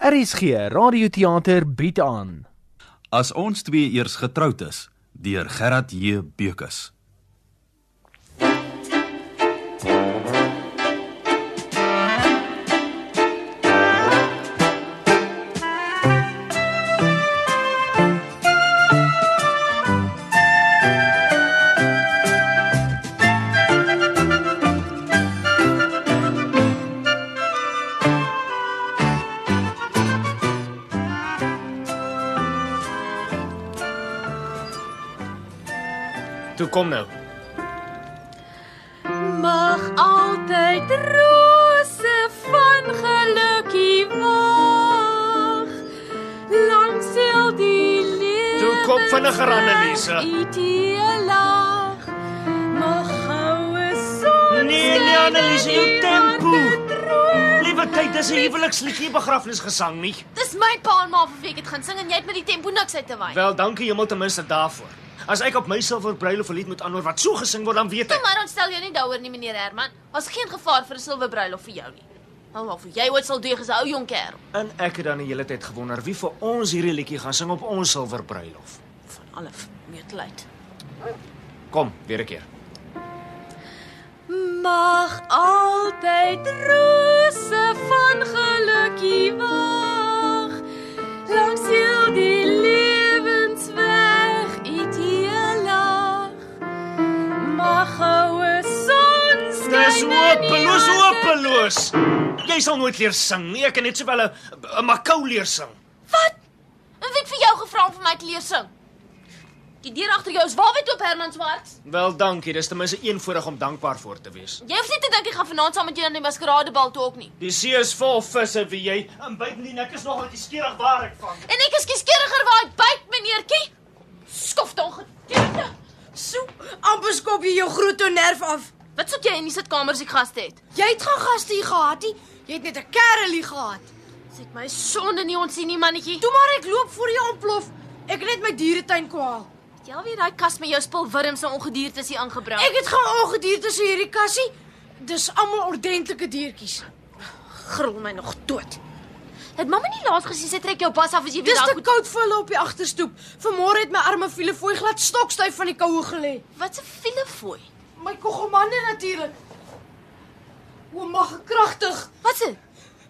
RSG Radioteater bied aan. As ons twee eers getroud is deur Gerard J Bekus. Kom nou. Mag altyd rose van gelukkie wag langs heel die lewe. Toe kom vinniger Anneliese. lag. Mag goue son. Nee, nee Anneliese, jou skyn in tempo. Liewe tyd, dis 'n huweliksliedjie begrafnisgesang nie. Dis my pa en ma vir wie ek dit gaan sing en jy het met die tempo niks uit te wy. Wel, dankie hemel ten minste daarvoor. As ek op my silwer bruiloft 'n lied moet antwoord wat so gesing word, dan weet Toe ek. maar ontstel jou nie daaroor nie meneer Herman. Daar's geen gevaar vir 'n silwer bruiloft vir jou nie. Nou maar vir jy ooit sal deeg as 'n ou jong kerel. En ek het dan die hele tyd gewonder wie vir ons hierdie liedjie gaan sing op ons silwer bruiloft. Van alle meetluid. Kom, weer 'n keer. Mag altyd rose van gelukkie wag langs heel goue son skyn. Dis hopeloos, hopeloos. Jy sal nooit leer sing nie. Ek kan net sowel 'n 'n makou leer sing. Wat? En wie het vir jou gevra om vir my te leer sing? Die deur agter jou is waarwyd oop Herman Swarts. Wel, dankie. Dis ten minste een voorreg om dankbaar voor te wees. Jy hoef nie te dink ek gaan vanaand saam met jou na die maskeradebal toe ook nie. Die see is vol visse wie jy. En buitendien ek is nog net skierig waar ek van. En ek is kieskeuriger waar ek byt, meneertjie. Skof dan gedeelde. So, amper skop jy jou groot nerf af. Wat soek jy in die sitkamer as ek gaste het? Jy het gaan gaste hier gehad, nie? Jy het net 'n kerrelie gehad. Sê my sonde nie ons sien nie mannetjie. Toe maar ek loop voor jy ontplof. Ek het net my dieretuin kwaal. Jy al weet daai kas met jou spul wurms en ongediertes hier aangebring. Ek het gaan ongedierte so hierdie kassie. Dis almal ordentlike diertjies. Gril my nog dood. Het mamma nie laas gesê sy trek jou pas af as jy weer Dis daar te goed. koud vir hulle op die agterstoep. Vanmôre het my arme filefooi glad stokstyf van die koue gelê. Wat 'n filefooi. My koggelmande natuurlik. O, mag kragtig. Wat se?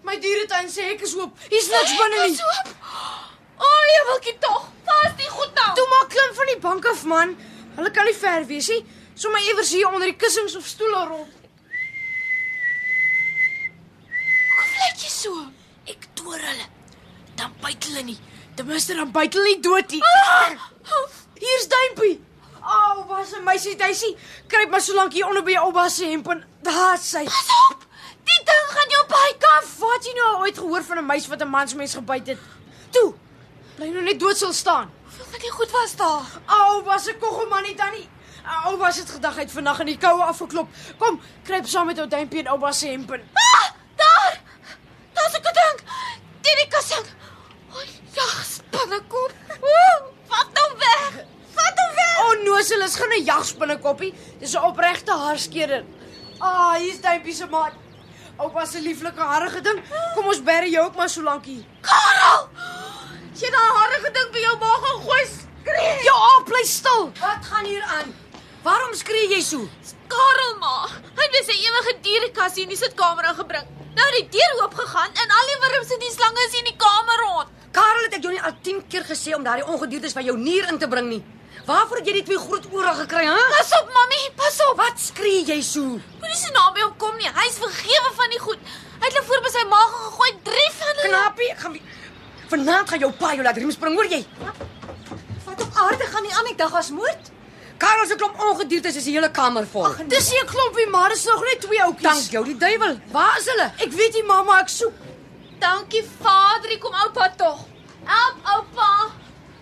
My dieretuin sê ek is oop. Hier's niks binne nie. Soop. O, oh, jy wilkie tog. Is die goed nou? Toe maar klim van die bank af man. Hulle kan nie ver wees nie. Sommige iewers hier onder die kussings of stoele rond. Hoekom lyk jy so? Ek toer hulle. Dan byt hulle nie. Ten minste dan byt hulle nie dood nie. Hier's duimpie. Au, oh, was 'n meisie duisie. Kruip maar so lank hier onder by jou ouma se hemp en daar sy. Pas op. Die ding gaan jou byt. Kan wat jy nou ooit gehoor van 'n meisie wat 'n mansmens gebyt het? Toe. Bly nou net dood stil staan. Hoeveel van die goed was daar? Au, was 'n koggelman nie dan nie. Ou was dit gedag uit vandag in die koue afgeklop. Kom, kruip saam met ou duimpie en ouma se hemp Ah. Daar's 'n ding. Dit die kussing. O, ja, spinnekop. Ooh, Vat nou weg. Vat hom weg. Onnozel is geen jagspinnekoppie. Dis 'n opregte haarskeerder. Ah, hier's duimpie se maat. Oupa se lieflike harige ding. Kom ons bære jou ook maar so lankie. Karel. Jy daai harige ding by jou maag gaan gooi. Skree. Jou aap bly stil. Wat gaan hier aan? Waarom skree jy so? Karel ma. Hy het sy ewige dierekassie in die sitkamer ingebring. Nou die deur oop gegaan en al die wurms en die slange is in die kamer rond. Karel het ek jou nie al 10 keer gesê om daardie ongediertes van jou nier in te bring nie. Waarvoor het jy die twee groot ore gekry, hè? Pas op, mami, pas op. Wat skree jy so? Moenie so naby hom kom nie. Hy's vergewe van die goed. Hy het hulle voor by sy maag gegooi, drie van hulle. Knapie, ek gaan Vanaand gaan jou pa jou laat riem spring, hoor jy? Wat op aarde gaan die aan die dag as moord? Karel se klomp ongediertes is die hele kamer vol. Ag, Dis nie 'n klompie, maar dis nog net twee oudjies. dank jou, die duiwel. Waar is hulle? Ek weet nie, mamma, ek soek. Dankie, Vader, kom oupa tog. Help oupa.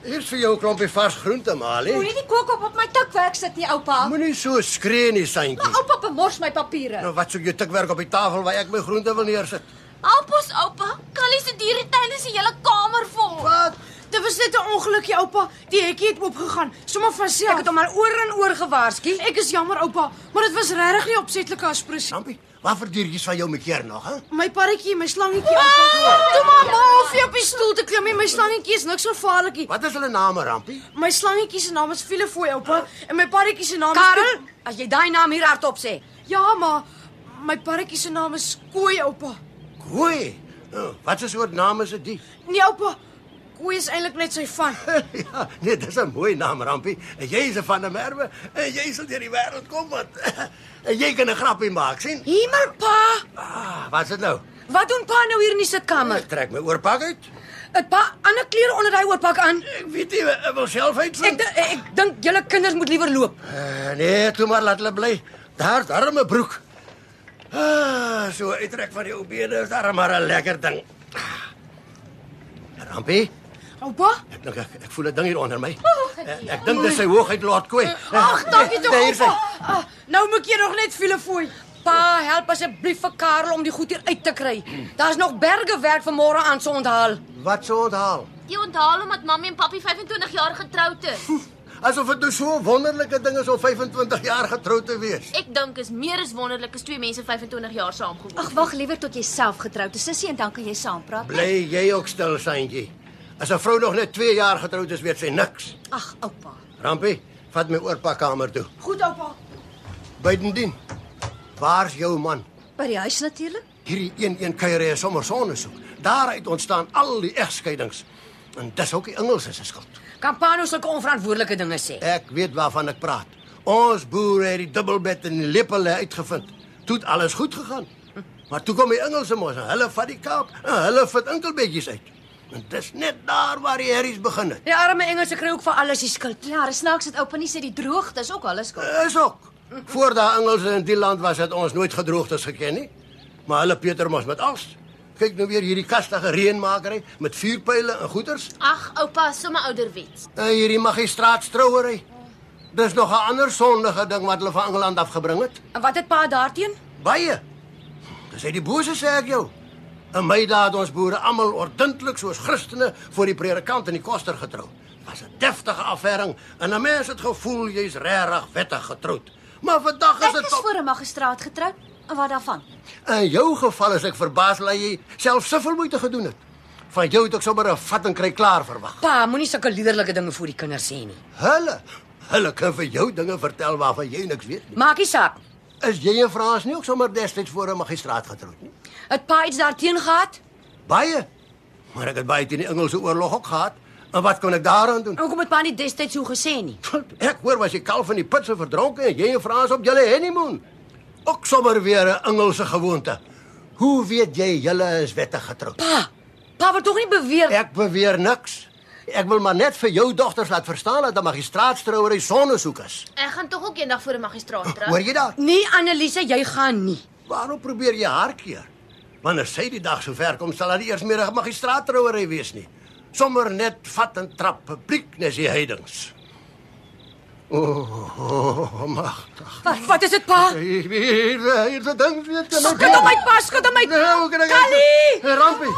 Hier's vir jou 'n klompie vars groente, Mali. Moenie die kook op my tikwerk sit nie, oupa. Moenie so skree nie, Santjie. Oupa bemors my papiere. Nou wat soek jy tikwerk op die tafel waar ek my groente wil neersit? Help ons oupa. Callie se dieretuin is die hele kamer vol. Wat? Dit was net 'n ongelukkie, oupa. Die hekkie het oopgegaan, sommer van self. Ek het hom al oor en oor gewaarsku. Ek is jammer, oupa, maar dit was regtig nie opsetlike aspresie. Sampie, wat vir diertjies van jou mekeer nog, hè? My parretjie, my slangetjie, oupa. Toe maar ma, of jy slangetjie is niks gevaarlik nie. Wat is hulle name, Rampie? My slangetjie se naam is Filefooi, oupa, en my parretjie se naam is Karel, as jy daai naam hier hardop sê. Ja, maar my parretjie se naam is Kooi, oupa. Koei. Oh, wat 'n soort naam is dit? Nee, oupa. Kooi is eintlik net sy van. ja, nee, dis 'n mooi naam, Rampie. En Jy is 'n van der Merwe en jy sal deur die wêreld kom wat. En jy kan 'n grappie maak, sien? Hemel pa, Ah, wat is dit nou? wat doen pa nou hier in die sitkamer? Ek trek my oorpak uit. Het pa ander klere onder daai oorpak aan? Ek weet nie, ek wil self Ek uitvind. d- ek dink julle kinders moet liewer loop. Uh, nee, toe maar laat hulle bly. Daar, my broek. Ah, so uittrek van die ou bene is daar maar 'n lekker ding. Ah. Rampie, Oupa? ek dink ek, ek voel 'n ding hier onder my. Eh, Ek dink dis sy hoogheid Lord Kooi. Ag, dankie tog, Nee, oupa. Ah, nou moet jy nog net Filefooi. Pa, help asseblief vir Karel om die goed hier uit te kry. Daar's nog berge werk vir môre aan se onthaal. Wat sou onthaal? Jy onthaal omdat mammie en pappie 25 jaar getroud is. Asof dit nou so 'n wonderlike ding is om 25 jaar getroud te wees. Ek dink is meer as wonderlik as twee mense 25 jaar saam gewoon. Ag, wag liewer tot jy self getroud is, sussie, en dan kan jy saam praat. Bly jy ook stil, Santjie. As 'n vrou nog net 2 jaar getroud is, weet sy niks. Ag, oupa. Rampie, vat my oorpakkamer toe. Goed, oupa. Buitendien. Waar's jou man? By die huis natuurlik. Hierdie een een kuier is sommer sonnesoek. Daaruit ontstaan al die egskeidings. En dis ook die Engelse se skuld. Kan pa nou sulke onverantwoordelike dinge sê? Ek weet waarvan ek praat. Ons boere het die dubbelbed en die lepelle uitgevind. Toe het alles goed gegaan. Maar toe kom die Engelse mos hulle vat die Kaap en hulle vat enkelbedjies uit. En dis net daar waar die herries begin het. Die arme Engelse kry ook vir alles die skuld. Ja, dis snaaks dat oupa nie sê die droogte is ook alles skuld. Is ook. Voor daai Engelse in die land was het ons nooit gedroogtes geken nie. Maar hulle Pieter mos met alles. Kyk nou weer hierdie kastige reënmakery met vuurpyle en goeters. Ag, oupa, sommer ouderwets. En hierdie magistraatstrouery. Dis nog 'n ander sondige ding wat hulle van Engeland afgebring het. En wat het pa daarteen? Baie. Dis hy die bose sê ek jou. In my dae het ons boere almal ordentlik soos Christene voor die predikant en die koster getrou. Was 'n deftige affæring en 'n mens het gevoel jy's regtig wettig getroud. Maar vandag is Ek dit is voor 'n magistraat getroud. En wat daarvan? In jou geval is ek verbaas dat jy self soveel moeite gedoen het. Van jou het ek sommer 'n vat en kry klaar verwag. Pa, moenie sulke liderlike dinge voor die kinders sê nie. Hulle, hulle kan vir jou dinge vertel waarvan jy niks weet nie. Maak nie saak. Is jy en Frans nie ook sommer destyds voor 'n magistraat getroud nie? Het pa iets daarteen gehad? Baie. Maar ek het baie teen die Engelse oorlog ook gehad. En wat kon ek daaraan doen? Hoekom het pa nie destyds so gesê nie? Ek hoor was jy kalf van die putse verdronke en jy en Frans op julle honeymoon. Ook sommer weer 'n Engelse gewoonte. Hoe weet jy julle is wettig getroud? Pa, pa wil tog nie beweer Ek beweer niks. Ek wil maar net vir jou dogters laat verstaan dat 'n magistraatstrouery sonnesoek is. Ek gaan tog ook eendag voor 'n magistraat trou. Hoor jy daar? nie Annelise, jy gaan nie. Waarom probeer jy haar keer? Wanneer sy die dag so ver kom, sal dit eers meer 'n magistraattrouery wees nie. Sommer net vat en trap publiek nes die heidings. O, oh, oh, magtig. Wat wat is dit pa? Hier hier hier ding weet jy Skud hom uit, pa, skud hom uit. Nee, kan ek Callie! Rampie.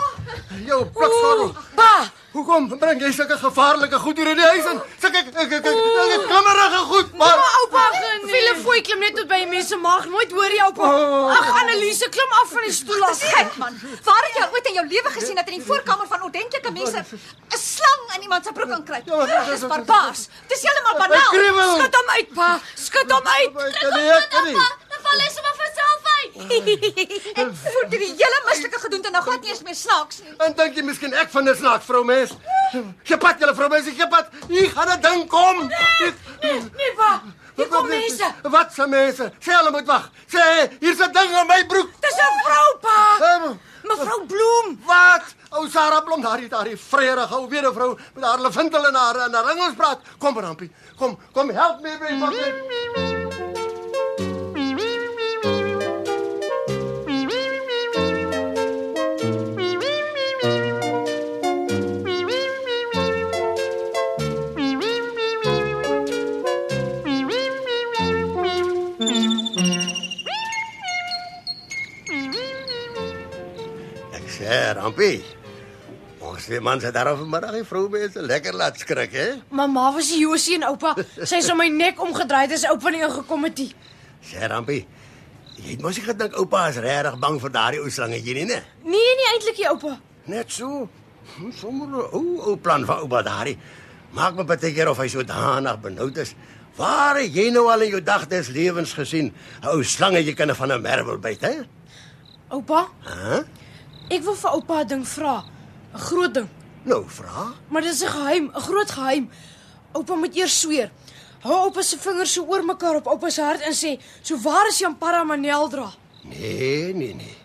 Jou plaksordel. Pa, Hoekom bring jy sulke gevaarlike goed hier in die huis in? Sulke ek ek ek ek klimmerige goed, maar Maar oupa, Filefooi klim net tot by die mense maag. Nooit hoor jy oupa. Ag, Anneliese, klim af van die stoel af. Gek man. Waar het jy ooit in jou lewe gesien dat in die voorkamer van ordentlike mense 'n slang in iemand se broek? Ja, maar dit is- Dis barbaars. Dis heeltemal banaal. Skud hom uit, pa. Skud hom uit. Kan ek kan nie. Dan val hy sommer van self uit. Ek voel die hele mislike gedoente nou glad nie eens meer snaaks nie. En dink jy miskien ek van 'n snaaks vrou mens? Gepat julle vrou mens, gepat. Hier gaan 'n ding kom. Nee, pa. Hier kom mense. Wat se mense? Sê hulle moet wag. Sê, hier's 'n ding in my broek. Dis 'n vrou, pa. Ehm, Mevrou Bloem. Wat? Ou Sarah Blom, daardie daardie vredige ou weduwvrou met haar leventel en haar en haar Engels praat. Kom Rampie. Kom, kom help my by Rampie. Ons twee mans het daar vanmiddag die vroumense lekker laat skrik, hè? Mamma was die Josie en oupa. Sy is om my nek omgedraai as oupa nie ingekom het nie. Sê Rampie. Jy het mos nie gedink oupa is regtig bang vir daardie ou slangetjie nie, né? Nee, nie eintlik nie, oupa. Net so. Hm, Sommer 'n ou ou plan van oupa daardie. Maak my baie keer of hy so danig benoud is. Waar het jy nou al in jou dag des lewens gesien 'n ou slangetjie kan van 'n merwel byt, hè? Oupa, Hæ? Ek wil vir oupa 'n ding vra. 'n Groot ding. Nou vra. Maar dis 'n geheim, 'n groot geheim. Oupa moet eers sweer. Hou oupa se vingers so oor mekaar op oupa se hart en sê, "So waar is Jan Paramaneldra?" Nee, nee, nee.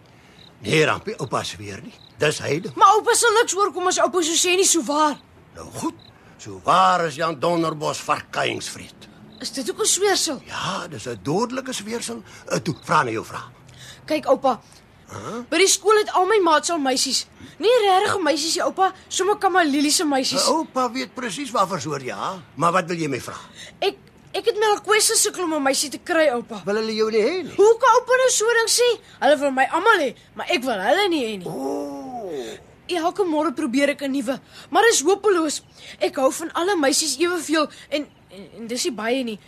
Nee, Rampie, oupa sweer nie. Dis heilig. Maar oupa sal niks oorkom as oupa so sê nie so waar. Nou goed. So waar is Jan Donderbos verkuiingsvriend? Is dit ook 'n sweersel? Ja, dis 'n dodelike sweersel. Uh, toe, vra nou jou vraag. Kyk oupa. By die skool het al my maats al meisies. Nie regtig meisies nie, oupa, sommer Kamalili se meisies. Oupa weet presies waarvoor soor ja, maar wat wil jy my vra? Ek ek het Melkwesse sukkel om 'n meisie te kry, oupa. Wil hulle jou nie hê nie? Hoe kan oupa nou so ding sê? Hulle wil my almal hê, maar ek wil hulle nie hê nie. Ooh. Elke môre probeer ek 'n nuwe, maar dis hopeloos. Ek hou van alle meisies eweveel en en, en dis nie baie nie.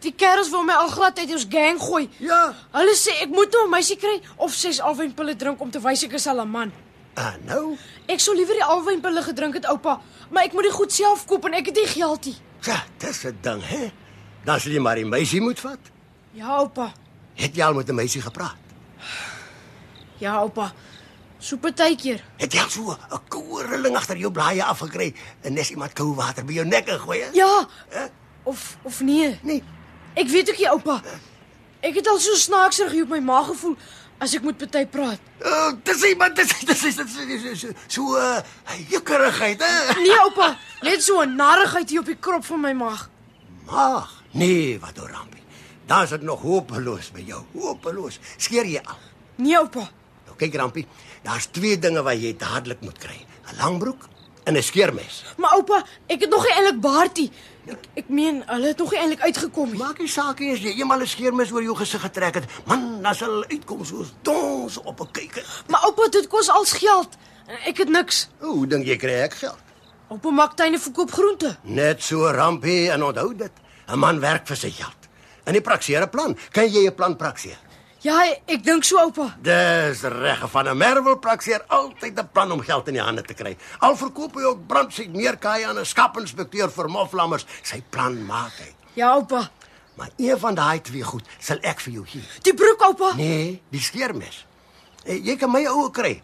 Die kerels wil my al glad uit ons gang gooi. Ja. Hulle sê ek moet nou 'n meisie kry of ses alwynpille drink om te wys ek is al 'n man. Ah, nou. Ek sou liewer die alwynpille gedrink het, oupa, maar ek moet dit goed self koop en ek het nie geld nie. Ja, dis 'n ding, hè. Dan sal jy maar die meisie moet vat. Ja, oupa. Het jy al met 'n meisie gepraat? Ja, oupa. So partykeer. Het jy so 'n koue rilling agter jou blaaie afgekry en nes iemand koue water by jou nek ingooi? hè? Ja. Hè? Of of nee. Nee. Ek weet ook nie, oupa. Ek het al so snaaksig op my maag gevoel as ek met party praat. Oh, dis iemand dis dis dis dis- dis- so so uh, jukkerigheid, hè. Nee, oupa, net so 'n narrigheid hier op die krop van my maag. Mag. Nee, wat oor rampie. Dan is dit nog hopeloos by jou. Hopeloos. Skeer jy al? Nee, oupa. Nou kyk rampie, daar's twee dinge wat jy dadelik moet kry. 'n Langbroek en 'n skeermes. Maar oupa, ek het nog nie eintlik baartie. Ek ek meen, hulle het nog nie eintlik uitgekom nie. Maak nie saak nie as jy eenmal 'n skeermes oor jou gesig getrek het. Man, dan sal hulle uitkom soos dons op 'n kyker. Maar oupa, dit kos als geld. En Ek het niks. Hoe dink jy kry ek geld? Oupa maak tuine verkoop groente. Net so rampie en onthou dit. 'n Man werk vir sy geld. En die prakseer 'n plan. Kan jy 'n plan prakseer? Ja, ek dink so, oupa. Dis reg van 'n merwel prakseer altyd 'n plan om geld in die hande te kry. Al verkoop hy ook brandsiek meerkaai aan 'n skapinspekteur vir moflammers, sy plan maak hy. Ja, oupa. Maar een van daai twee goed sal ek vir jou gee. Die broek, oupa. Nee, die skeermes. Eh, Jy kan my oue kry.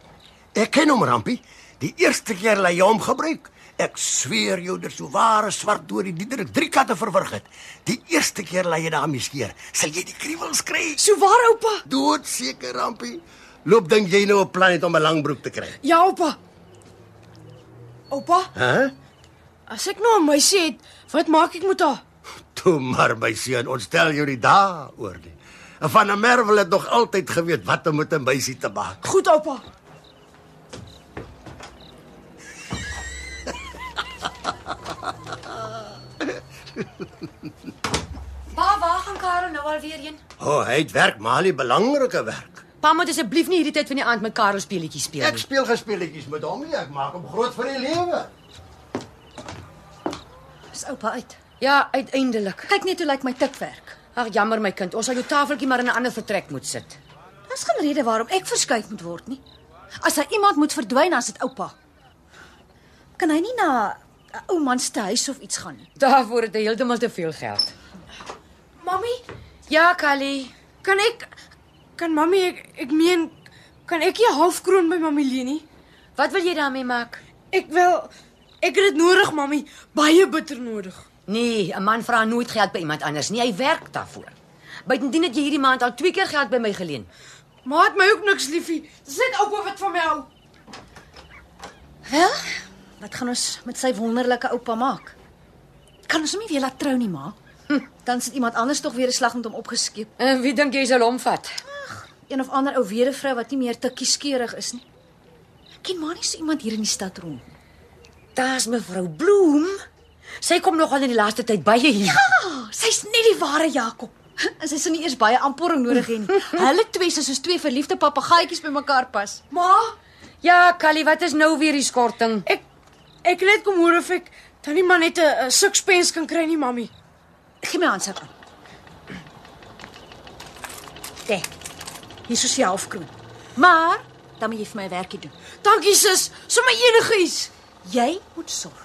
Ek ken hom rampie. Die eerste keer dat jy hom gebruik, ek sweer jou dit so ware swart deur die Diederik drie katte verwrig het. Die eerste keer dat jy daarmee skeer, sal jy die kriewels kry. So waar, oupa? Doodseker rampie. Loop dink jy nou 'n plan het om 'n lang broek te kry? Ja, oupa. Oupa, Hæ? as ek nou 'n meisie het, wat maak ek met haar? Toe maar my seun, ontstel jou nie daaroor nie. En van 'n merwel het nog altyd geweet wat om met 'n meisie te maak. Goed, oupa. Pa, waar gaan Karel nou alweer heen? O, oh, hy het werk, maar hy belangrike werk. Pa moet asseblief nie hierdie tyd van die aand met Karel speletjies speel Ek nie. speel gespeletjies met hom nie, ek maak hom groot vir die lewe. Is oupa uit. Ja, uiteindelik. Kyk net hoe lyk my tikwerk. Ag jammer my kind, ons sal jou tafeltjie maar in 'n ander vertrek moet sit. Daar's geen rede waarom ek verskuif moet word nie. As hy iemand moet verdwyn, dan is dit oupa. Kan hy nie na ou man se huis of iets gaan nie? Daarvoor het hy heeltemal te veel geld. Mami, Ja, Callie. kan ek kan mami ek ek meen kan ek nie 'n halfkroon by mami leen nie? Wat wil jy daarmee maak? Ek wil ek het dit nodig, mami, baie bitter nodig. Nee, 'n man vra nooit geld by iemand anders nie. Hy werk daarvoor. Buitendien het jy hierdie maand al twee keer geld by my geleen. Maar het my ook niks liefie. Dis net oupa wat van my hou. Wel, wat gaan ons met sy wonderlike oupa maak? Kan ons hom nie weer laat trou nie, ma? Hm, dan sit iemand anders tog weer 'n slag met hom opgeskep. En wie dink jy sal hom vat? Een of ander ou weduvrou wat nie meer te kieskeurig is nie. Ken maar nie so iemand hier in die stad rond. nie. Daar's mevrou Bloem. Sy kom nogal in die laaste tyd baie hier. Ah, sy's nie die ware Jakob. En sy sien nie eers baie aanporing nodig hê nie. Hulle twee is soos twee verliefde papegaaitjies by mekaar pas. Ma, Ja, Callie, wat is nou weer die skorting? ek ek net kom hoor of ek dan nie maar net 'n sukspens kan kry nie, mami. Gee my handsak aan. Dek. Hier is 'n halfkroon. Maar dan moet jy vir my 'n werkie doen. Dankie sis, sommer enigiets. Jy moet sorg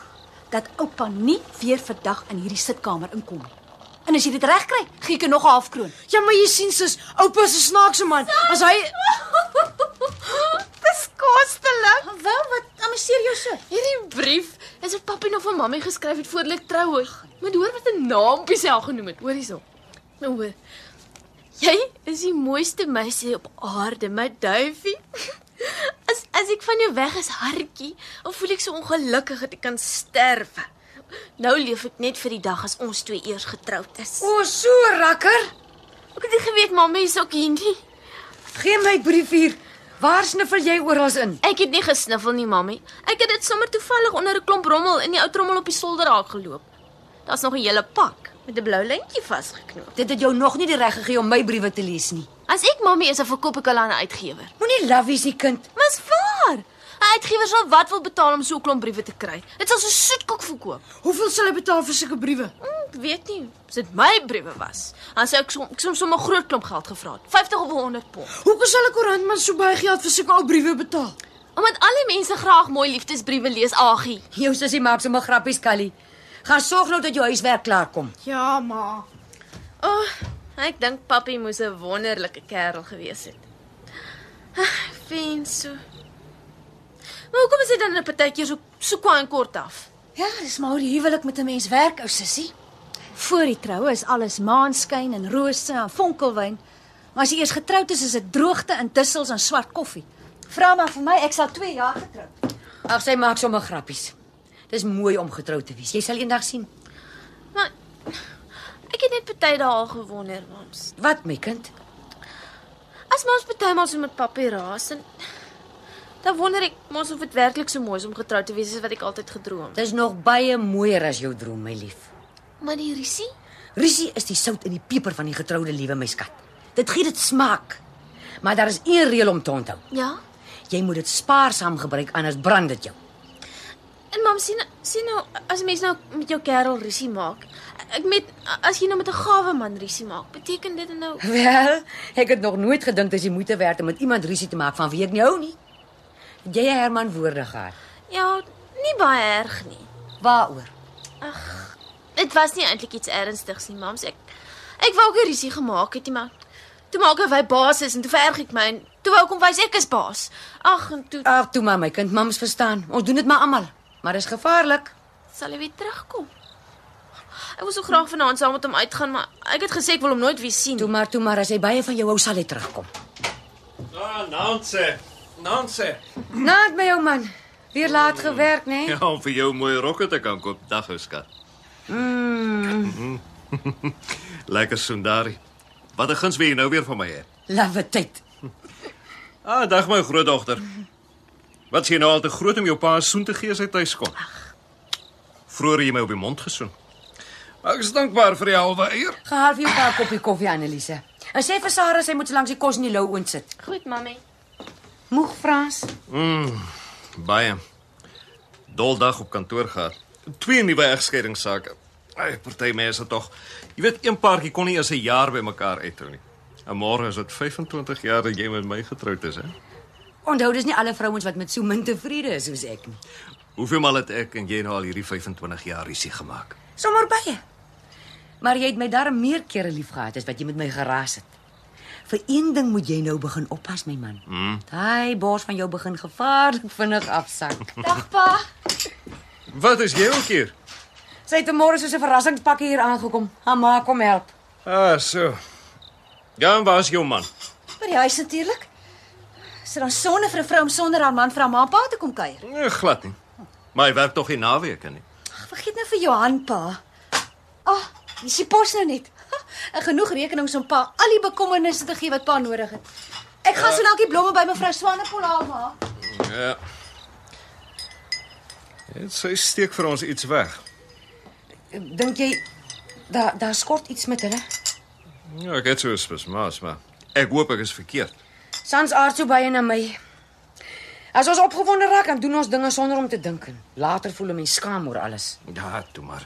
dat oupa nie weer vandag in hierdie sitkamer inkom nie. En as jy dit reg kry, gee ek jou nog 'n halfkroon. Ja, maar jy sien sis, oupa is 'n snaakse man. As hy Dis kostelik. Wel, wat amuseer jou so? Hierdie brief is wat papi nog vir mammie geskryf het voor hulle trou het. Moet hoor wat 'n naampie sy al genoem het. Hoor hierso. Nou hoor. Jy is die mooiste meisie op aarde, my duifie. As as ek van jou weg is, hartjie, of voel ek so ongelukkig dat ek kan sterf. Nou leef ek net vir die dag as ons twee eers getroud is. O, so rakker. Ek het nie geweet mammie is ook hier nie. Gee my brief hier. Waar sniffel jy oral in? Ek het nie gesniffel nie, mammie. Ek het dit sommer toevallig onder 'n klomp rommel in die ou trommel op die solderhaak geloop. Daar's nog 'n hele pak met 'n blou lintjie vasgeknoop. Dit het jou nog nie die reg gegee om my briewe te lees nie. As ek mammie is, dan verkoop ek hulle aan 'n uitgewer. Moenie wees nie, kind. Mas waar? 'n Uitgewer sal wat wil betaal om so 'n klomp briewe te kry. Dit sal so soetkoek verkoop. hoeveel sal hy betaal vir sulke briewe? Hm, Ek weet nie, as dit my briewe was, dan sou ek som, ek som sommer groot klomp geld gevra het. 50 of 100 pond. Hoekom sal 'n koerantman so baie geld vir sulke ou briewe betaal? Omdat al die mense graag mooi liefdesbriewe lees, Agie. Jou sussie maak sommer grappies, Callie. Gaan sorg nou dat jou huiswerk klaar kom. Ja, maar O, oh, ek dink papi moes 'n wonderlike kerel gewees het. Ah, Fin so. Maar hoekom is dit dan 'n partykeer so so kwaai en kort af? Ja, dis maar hoe die huwelik met 'n mens werk, ou sussie. Voor die troue is alles maanskyn en rose en vonkelwyn. Maar as jy eers getroud is, is dit droogte en dussels en swart koffie. Vra maar vir my, ek sal 2 jaar getroud. Ag, sy maak sommer grappies. Dis mooi om getroud te wees. Jy sal eendag sien. Maar ek het net party dae al gewonder, mams. Wat, my kind? As mams partymal so met papi raas en dan wonder ek mos of dit werklik so mooi is om getroud te wees as wat ek altyd gedroom. Dis nog baie mooier as jou droom, my lief. Maar die risie? Risie is die sout in die peper van die getroude liewe, my skat. Dit gee dit smaak. Maar daar is een reël om te onthou. Ja. Jy moet dit spaarsaam gebruik anders brand dit jou. En mam sien sien nou as 'n mens nou met jou kerel risie maak. Ek met as jy nou met 'n gawe man risie maak, beteken dit nou Wel, ek het nog nooit gedink dis die moeite werd om met iemand rusie te maak van wie ek nie hou nie. Jy Herman woorde gehad. ja, nie baie erg nie. Waaroor? Dit was nie eintlik iets ernstigs nie, mams. Ek ek wou ook 'n risie gemaak het, nie, maar toe maak hy wy baas is en toe vererg ek my en toe wou ek hom wys ek is baas. Ag, en toe Ag, toe maar my kind, mams verstaan. Ons doen dit maar almal. Maar dis gevaarlik. sal hy weer terugkom. Ek wou so graag vanaand saam met hom uitgaan, maar ek het gesê ek wil hom nooit weer sien. Toe maar, toe maar as hy baie van jou hou, sal hy terugkom. Ah, Nancy. Nancy. Naat my ou man. Weer laat gewerk, né? Ja, om vir jou mooi rokke te kan koop, dag ou skat. Mm, Lekker Sundari. Wat 'n guns wil jy nou weer van my hê? lawe tyd. Ah, dag my grootdogter. Wat sê jy nou al te groot om jou pa soen te gee as hy tuis kom? Vroeger het jy my op die mond gesoen. Maar ek is dankbaar vir die halwe eier. Gehaal vir jou pa 'n koppie koffie, Annelise. En sê vir Sarah sy moet so langs die kos in die lou oond sit. Goed, mami. Moeg Frans. Baie. Doldag op kantoor gehad. Twee nuwe egskeidingssake. Ai, party mense tog. Jy weet, een paartjie kon nie eens 'n jaar by mekaar uithou nie. En môre is dit 25 jaar dat jy met my getroud is, hè? Onthou dis nie alle vrouens wat met so min tevrede is soos ek nie. Hoeveel maal het ek en jy nou al hierdie 25 jaar risie gemaak? Sommige baie. Maar jy het my darm meer kere lief gehad as wat jy met my geraas het. Vir een ding moet jy nou begin oppas, my man. Hmm. Daai bors van jou begin gevaarlik vinnig afsak. Dag pa. Wat is jy ook hier? Sy het môre soos 'n verrassingspakkie hier aangekom. Haar ma kom help. Ah, so. Ja, en waar is jou man? By die huis natuurlik. Is dit dan sonde vir 'n vrou om sonder haar man vir haar ma pa te kom kuier? Nee, glad nie. Maar hy werk tog nie naweke nie. Ag, Vergeet nou vir Johan pa. Ag, oh, dis die pos nou net. En genoeg rekenings om pa al die bekommernisse te gee wat pa nodig het. Ek gaan so lank die blomme by mevrou Swanepoel haal ma. Ja. Dit sy steek vir ons iets weg. Dink jy daar daar skort iets met hulle? Ja, ek het so spes, maar maar ek hoop ek is verkeerd. Sans aard so baie na my. As ons opgewonde raak, dan doen ons dinge sonder om te dink. en Later voel 'n mens skaam oor alles. Ja, toe maar.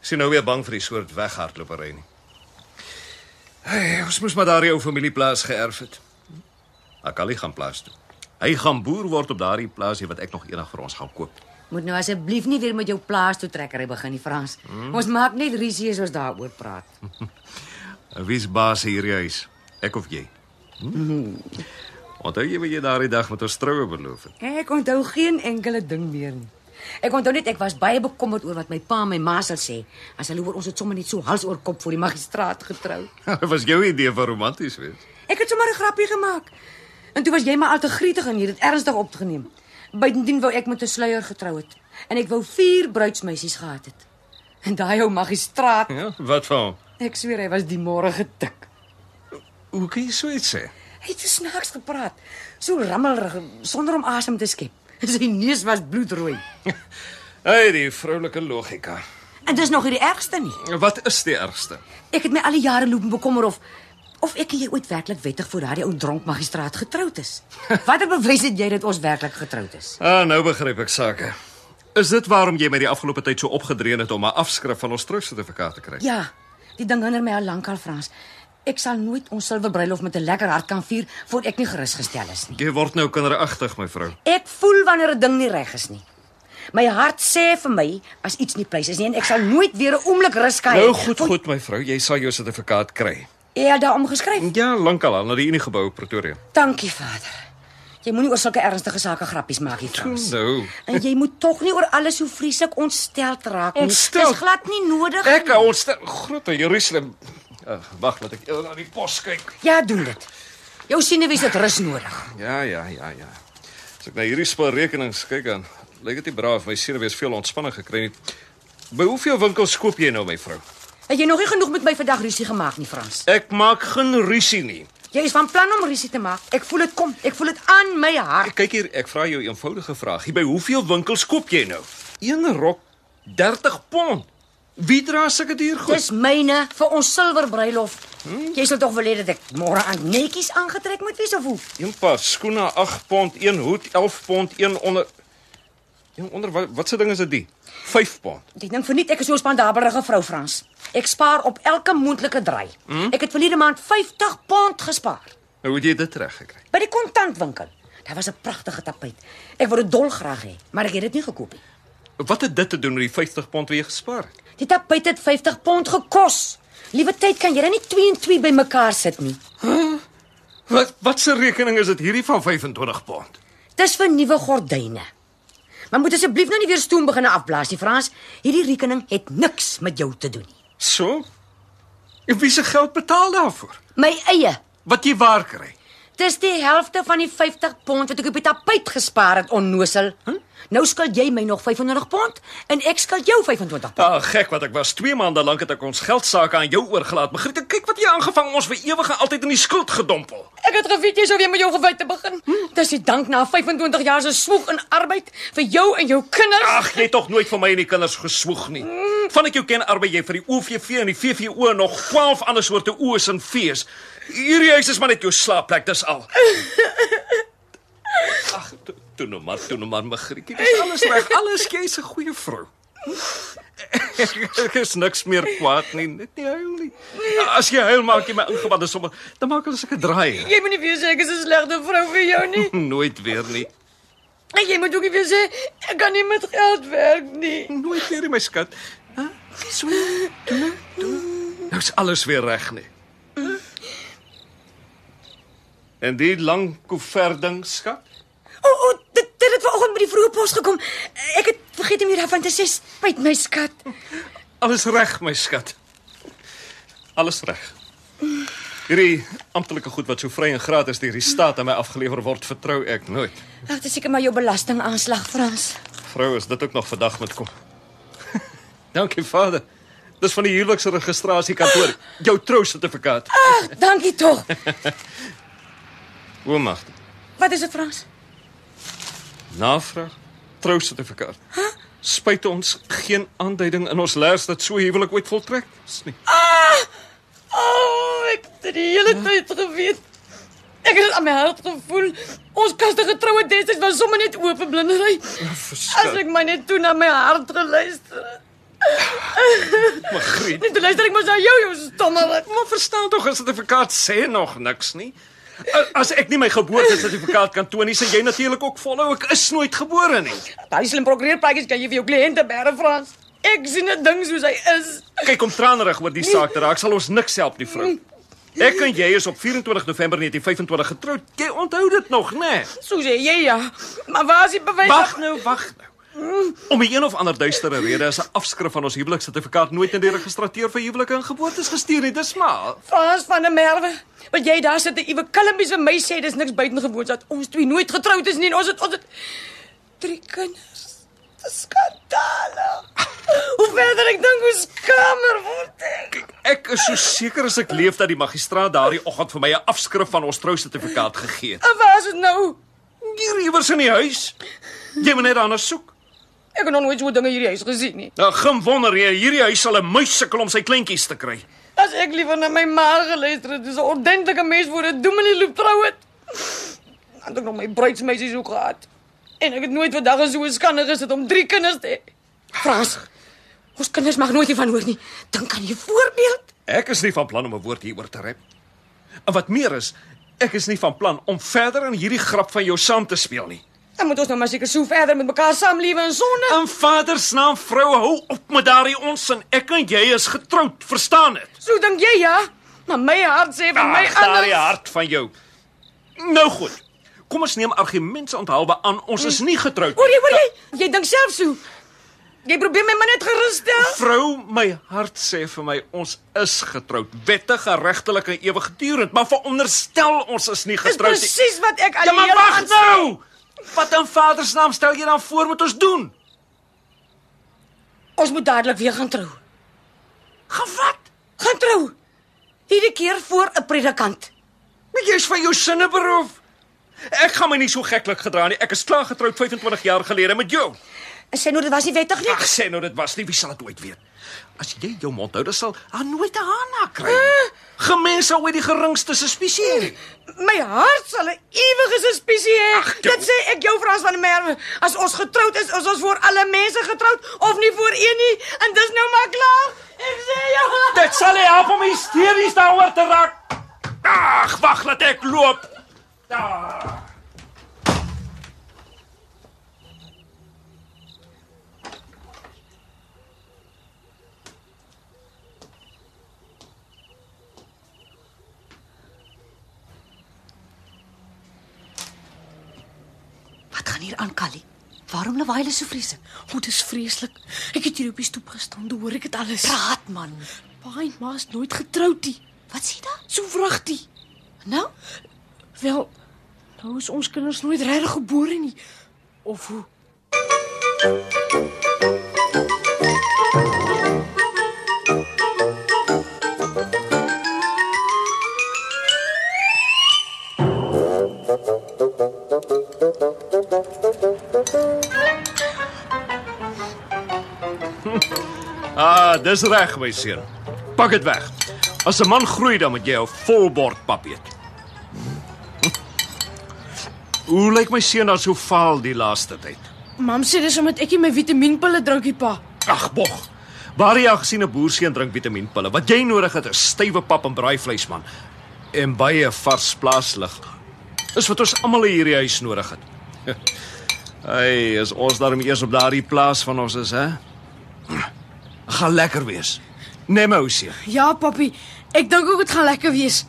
Ek sien nou weer bang vir die soort weghardlopery nie. Hey, ons moes maar daardie ou familieplaas geërf het. Akali gaan plaas toe. Hy gaan boer word op daardie plaasie wat ek nog eendag vir ons gaan koop. Moet nou asseblief nie weer met jou plaas toe trekkery begin nie, Frans. Hmm? Ons maak net rusie as ons daaroor praat. Wie's baas hier huis? Ek of jy? Hm? Onthou jy wat jy daardie dag met ons troue beloof het? Ek onthou geen enkele ding meer nie. Ek onthou net ek was baie bekommerd oor wat my pa en my ma sal sê as hulle hoor ons het sommer net so hals oor kop voor die magistraat getrou. Dit was jou idee van romanties wees. Ek het sommer 'n grappie gemaak. En toe was jy maar al te gretig en jy het dit ernstig opgeneem. Bydien wou ek met 'n sluier getrou het en ek wou vier bruidsmeisies gehad het. En daai ou magistraat, Ja, wat van? ek sweer hy was die môre getik. Hoe kan jy so iets sê? Hy het so snaaks gepraat, so rammelrig sonder om asem te skep. Sy neus was bloedrooi. Hey, die vroulike logika. En dis nog nie die ergste nie. Wat is die ergste? Ek het my al die jare loop bekommer of of ek en jy ooit werklik wettig voor daardie ou dronk magistraat getroud is. Watter bewys het jy dat ons werklik getroud is? Ah, nou begryp ek sake. Is dit waarom jy my die afgelope tyd so opgedreun het om 'n afskrif van ons trousertifikaat te kry? Ja, die ding hinder my al lank al Frans. Ek sal nooit ons silverbruilof met 'n lekker hart kan vier voor ek nie gerus gestel is nie. Jy word nou kinderagtig, my vrou. Ek voel wanneer 'n ding nie reg is nie. My hart sê vir my as iets nie pleis is nie en ek sal nooit weer 'n oomblik rus kan hê. Nou goed, goed my vrou, jy sal jou sertifikaat kry. Jy het daarom geskryf. Ja, lankal al na die Unie gebou Pretoria. Dankie, Vader. Jy moenie oor sulke ernstige sake grappies maak nie, Frans. Nou, En jy moet tog nie oor alles so vreeslik ontsteld raak nie. Ontsteld? Dis glad nie nodig ek nie. ons groot Jerusalem. Uh, Wag, laat ek eers na die pos kyk. Ja, doen dit. Jou senuwees het rus nodig. Ja, ja, ja, ja. As ek na hierdie spaarrekenings kyk dan, lyk dit nie braaf my seun wees veel ontspanning gekry nie. By hoeveel winkels koop jy nou my vrou? Het jy nog nie genoeg met my vandag rusie gemaak nie, Frans? Ek maak geen rusie nie. Jy is van plan om rusie te maak. Ek voel dit kom. Ek voel dit aan my hart. Kyk hier, ek vra jou 'n eenvoudige vraag. By hoeveel winkels koop jy nou? Een rok 30 pond. Wie dra sulke duur goed? Dis myne vir ons silverbruilof. Hmm? Jy sal tog wil hê dat ek môre aan netjies aangetrek moet wees of hoe? Een paar skoene 8 pond, een hoed 11 pond, een onder Een onder wat wat se ding is dit die? 5 pond. Ek dink verniet ek is so 'n spandabelrige vrou Frans. Ek spaar op elke moontlike draai. Hmm? Ek het verlede maand 50 pond gespaar Nou hoe het jy dit reg gekry? by die kontantwinkel. Daar was 'n pragtige tapijt. Ek wou dit dolgraag hê, maar ek het dit nie gekoop nie. Wat het dit te doen met die 50 pond wat jy gespaar het? Die tapijt het 50 pond gekos. Liewe tyd kan jy dan nie 2 en 2 bymekaar sit nie. Wat wat se rekening is dit hierdie van 25 pond? Dis vir nuwe gordyne. Maar moet asseblief nou nie weer stoom begin afblaas nie, Frans. Hierdie rekening het niks met jou te doen nie. So? En wie se geld betaal daarvoor? My eie. Wat jy waar kry? Dis die helfte van die 50 pond wat ek op die tapijt gespaar het, onnosel. Hm? Nou skuld jy my nog 25 pond en ek skuld jou 25 pond. Ah, gek wat ek was. 2 maande lank het ek ons geldsaake aan jou oorgelaat. Magriet, kyk wat jy aangevang ons vir ewig en altyd in die skuld gedompel. Ek het geweet jy sou weer met jou gewyd te begin. Hm? Dis die dank na 25 jaar se swoeg en arbeid vir jou en jou kinders. Ag, jy het tog nooit vir my en die kinders geswoeg nie. Van ek jou ken, arbei jy vir die OVV en die VVO nog 12 ander soorte oes en fees. Hierdie huis is maar net jou slaapplek, dis al. Ag, toe, nou maar, toe nou maar, Magrietjie, dis alles reg. Alles jy's 'n goeie vrou. Ek is niks meer kwaad nie, net nie huil nie. As jy huil maak jy my ingewande sommer, dan maak ons 'n draai. Jy moet nie weer sê ek is 'n slegte vrou vir jou nie. Nooit weer nie. En jy moet ook nie weer sê ek kan nie met geld werk nie. Nooit weer, my skat. Hæ? So. Toe nou, toe. Nou is alles weer reg nie. En die lang koeverding, skat? O, o dit dit het vanoggend by die vroeë pos gekom. Ek het vergeet om hier daarvan te sê, spyt my skat. Alles reg, my skat. Alles reg. Hierdie amptelike goed wat so vry en gratis deur die staat aan my afgelewer word, vertrou ek nooit. Ag, dis seker maar jou belastingaanslag, Frans. Vrou, is dit ook nog vandag met kom. Dankie, Vader. Dis van die huweliksregistrasiekantoor. Jou trousertifikaat. Ag, dankie tog. Hoe mag dit? Wat is dit, Frans? Navraag trousertifikaat. Huh? Spyt ons geen aanduiding in ons leers dat so huwelik ooit voltrek is nie. O, oh, ek het die hele tyd geweet. Ek het dit aan my hart gevoel. Ons kastige troue destyds was sommer net oop blindery. As ek maar net toe na my hart geluister het. Magriet, Net luister ek mos na jou, jou stommerik. maar verstaan tog 'n sertifikaat sê nog niks nie. As ek nie my geboortesertifikaat kan toon nie, sê jy natuurlik ook volhou ek is nooit gebore nie. Daai slim prokureerpraatjies kan jy vir jou kliënte bære Frans. Ek sien 'n ding soos hy is. Kyk om tranerig oor die saak te raak, sal ons niks help nie, vrou. Ek en jy is op 24 November 1925 getroud. Jy onthou dit nog, né? Nee? So sê jy ja. Maar waar is die bewys? Wag nou, wag nou. Om 'n een of ander duistere rede is 'n afskrif van ons huweliksertifikaat nooit in die registrateur vir huwelike en geboortes gestuur nie. Dis maar. Frans van der Merwe. Want jy daar sit 'n iewes kalmbies vir my sê dis niks buitengewoons dat ons twee nooit getroud is nie en ons het ons het drie kinders. Dis skandale. Hoe verder ek dink hoe skamer word ek. Ek is so seker as ek leef dat die magistraat daardie oggend vir my 'n afskrif van ons trousertifikaat gegee het. En waar is dit nou? Hier iewers in die huis. Jy moet net daarna soek. Ek het nog nooit so dinge hierdie huis gesien nie. Nou, geen wonder jy, hierdie huis sal 'n muis sukkel om sy kleintjies te kry. As ek liever na my ma geluister het, dis 'n ordentlike mens voor 'n dominee loop trou het. Dan het ek nog my bruidsmeisie so gehad. En ek het nooit vandag so skande gesit om drie kinders te hê. Frans, ons kinders mag nooit hiervan hoor nie. Dink aan jou voorbeeld. Ek is nie van plan om 'n woord hieroor te rep. En wat meer is, ek is nie van plan om verder in hierdie grap van jou saam te speel nie. Dan moet ons nou maar seker so verder met mekaar saamlewe in sonde. In Vader se naam, vrou, hou op met daardie onsin. Ek en jy is getroud, verstaan dit? So dink jy ja? Maar my hart sê vir my Ag, daardie anders. hart van jou. Nou goed. Kom ons neem argumente onthaalbe aan ons is nie getroud Hoor nie. jy, hoor jy? Jy dink self so. Jy probeer my maar net gerus stel. Vrou, my hart sê vir my ons is getroud, wettig, regtelik en ewigdurend, maar veronderstel ons is nie Dis getroud nie. presies wat ek al Ja, die maar hele wag aand- nou. Wat in Vader se naam stel jy dan voor moet ons doen? Ons moet dadelik weer gaan trou. Gaan wat? Gaan trou. Hierdie keer voor 'n predikant. Maar jy's van jou sinne beroof. Ek gaan my nie so geklik gedra nie. Ek is klaar getroud 25 jaar gelede met jou. En sê nou dit was nie wettig nie. Ag, sê nou dit was nie, wie sal dit ooit weet? As jy jou mond hou, dan sal haar nooit 'n haan na kry. Gemens sou ooit die geringste suspisie hê. My hart sal 'n ewige suspisie hê. Dit sê ek jou Frans van der Merwe. As ons getroud is, is ons voor alle mense getroud of nie voor een nie. En dis nou maar klaar. Ek sê jou. Dit sal nie help om hysteries daaroor te raak. Ag, wag laat ek loop. Ah. Wat gaan hier aan, Callie? Waarom lawaai hulle so vreeslik? O, oh, dis vreeslik. Ek het hier op die stoep gestaan, toe hoor ek dit alles. Praat man. Pa en ma is nooit getroud nie. Wat sê jy daar? So vragtig. Nou? Wel, nou is ons kinders nooit regtig gebore nie. Of hoe? Dis reg, my seun. Pak dit weg. As 'n man groei dan moet jy 'n volbord pap eet. Hoe lyk my seun dan so vaal die laaste tyd? Mam sê dis omdat ek nie my vitamienpille drinkie pa. Ag, bog. Waar jy al gesien 'n boerseun drink vitamienpille. Wat jy nodig het is stywe pap en braaivleis man en baie vars plaaslig. Dis wat ons almal hier in die huis nodig het. Hey, is ons daarom eers op daardie plaas van ons is, hè? Gaan lekker wees. Neem my ousie. Ja, papi. Ek dink ook dit gaan lekker wees.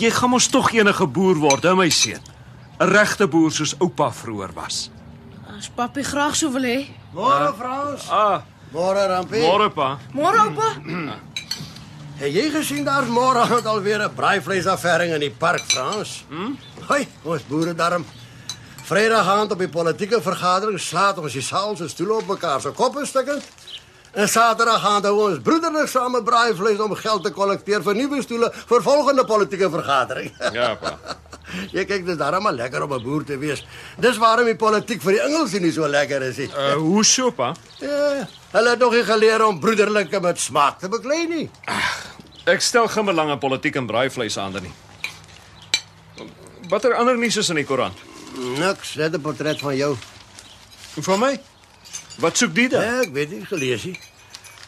Jy gaan mos tog enige boer word, hè my seun. 'n Regte boer soos oupa vroeër was. As papi graag so wil hê. Môre Frans. Ah, Môre Rampie. môre pa. Môre oupa. Het jy gesien daar's môre aand alweer 'n braaivleisaffæring in die park Frans? Hm? Hoi, ons boere darm. Vrydag aand op die politieke vergadering slaat ons die saal se stoele op mekaar se koppe stukkend. En Saterdag aand hou ons broederlik same braaivleis om geld te kollekteer vir nuwe stoele vir volgende politieke vergadering. Ja, pa. jy kyk dis darm maar lekker om 'n boer te wees. Dis waarom die politiek vir die Engelse nie so lekker is nie. Uh, hoe so, pa? Ja, hulle het nog nie geleer om broederlike met smaak te beklei nie. Ek stel geen belang in politiek en braaivleis aan nie. Watter ander nuus is in die koerant? Niks, net 'n portret van jou. Van my? Wat soek die dan? Ja, ek weet nie gelees nie.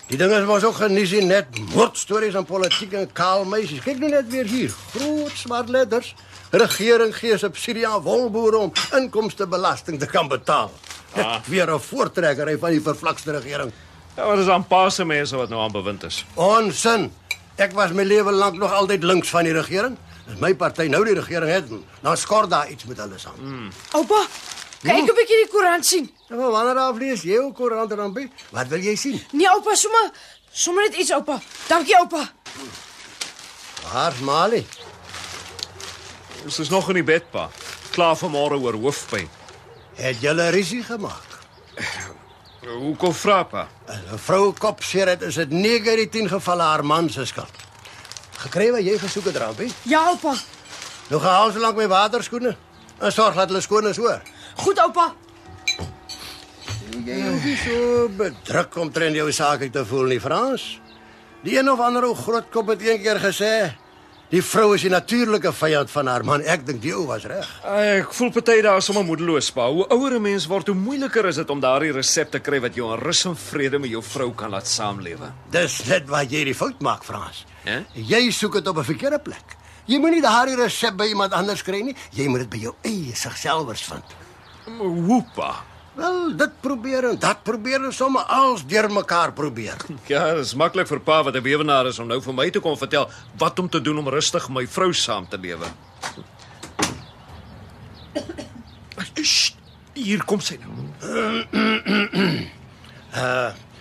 Die ding is mos ook genies nie net moordstories en politiek en kaal meisies. Kyk nou net weer hier. Groot swart letters. Regering gee subsidie aan wolboere om inkomstebelasting te kan betaal. Ah. Weer 'n voortrekkery van die vervlakste regering. Ja, maar dis aan pa se mense wat nou aan bewind is. Onsin. Ek was my lewe lank nog altyd links van die regering. As my party nou die regering het, dan skort daar iets met hulle saam. Mm. Oupa, kyk 'n bietjie die koerant sien. Nou, wanneer af lees jy ook koerant dan by? Wat wil jy sien? Nee, oupa, sommer sommer net iets, oupa. Dankie, oupa. Waar Mali? Ons is nog in die bed, pa. Klaar vir môre oor hoofpyn. Het julle risie gemaak? Hoekom vra pa? 'n Vrou kopseer het is dit 9 uit die 10 gevalle haar man se skuld. Gekry wat jy gesoek het, Rampie? Ja, oupa. Nou gaan so lank my waterskoene. En sorg dat hulle skoon is, hoor. Goed, oupa. Jy hoef nie so bedruk om tren jou sake te voel nie, Frans. Die een of ander ou grootkop het een keer gesê, die vrou is die natuurlike vyand van haar man. Ek dink die ou was reg. Ek voel party daar sommer moedeloos, pa. Hoe ouer 'n mens word, hoe moeiliker is dit om daardie resep te kry wat jou in rus en vrede met jou vrou kan laat saamlewe. Dis net wat jy die fout maak, Frans. Hè? Jy soek dit op 'n verkeerde plek. Jy moenie daardie resep by iemand anders kry nie. Jy moet dit by jou eie sigselfers vind. Hoe pa? Wel, dit probeer en dat probeer en sommer als deur mekaar probeer. Ja, dit is maklik vir pa wat 'n weewenaar is om nou vir my te kom vertel wat om te doen om rustig my vrou saam te lewe. Sst, Hier kom sy nou.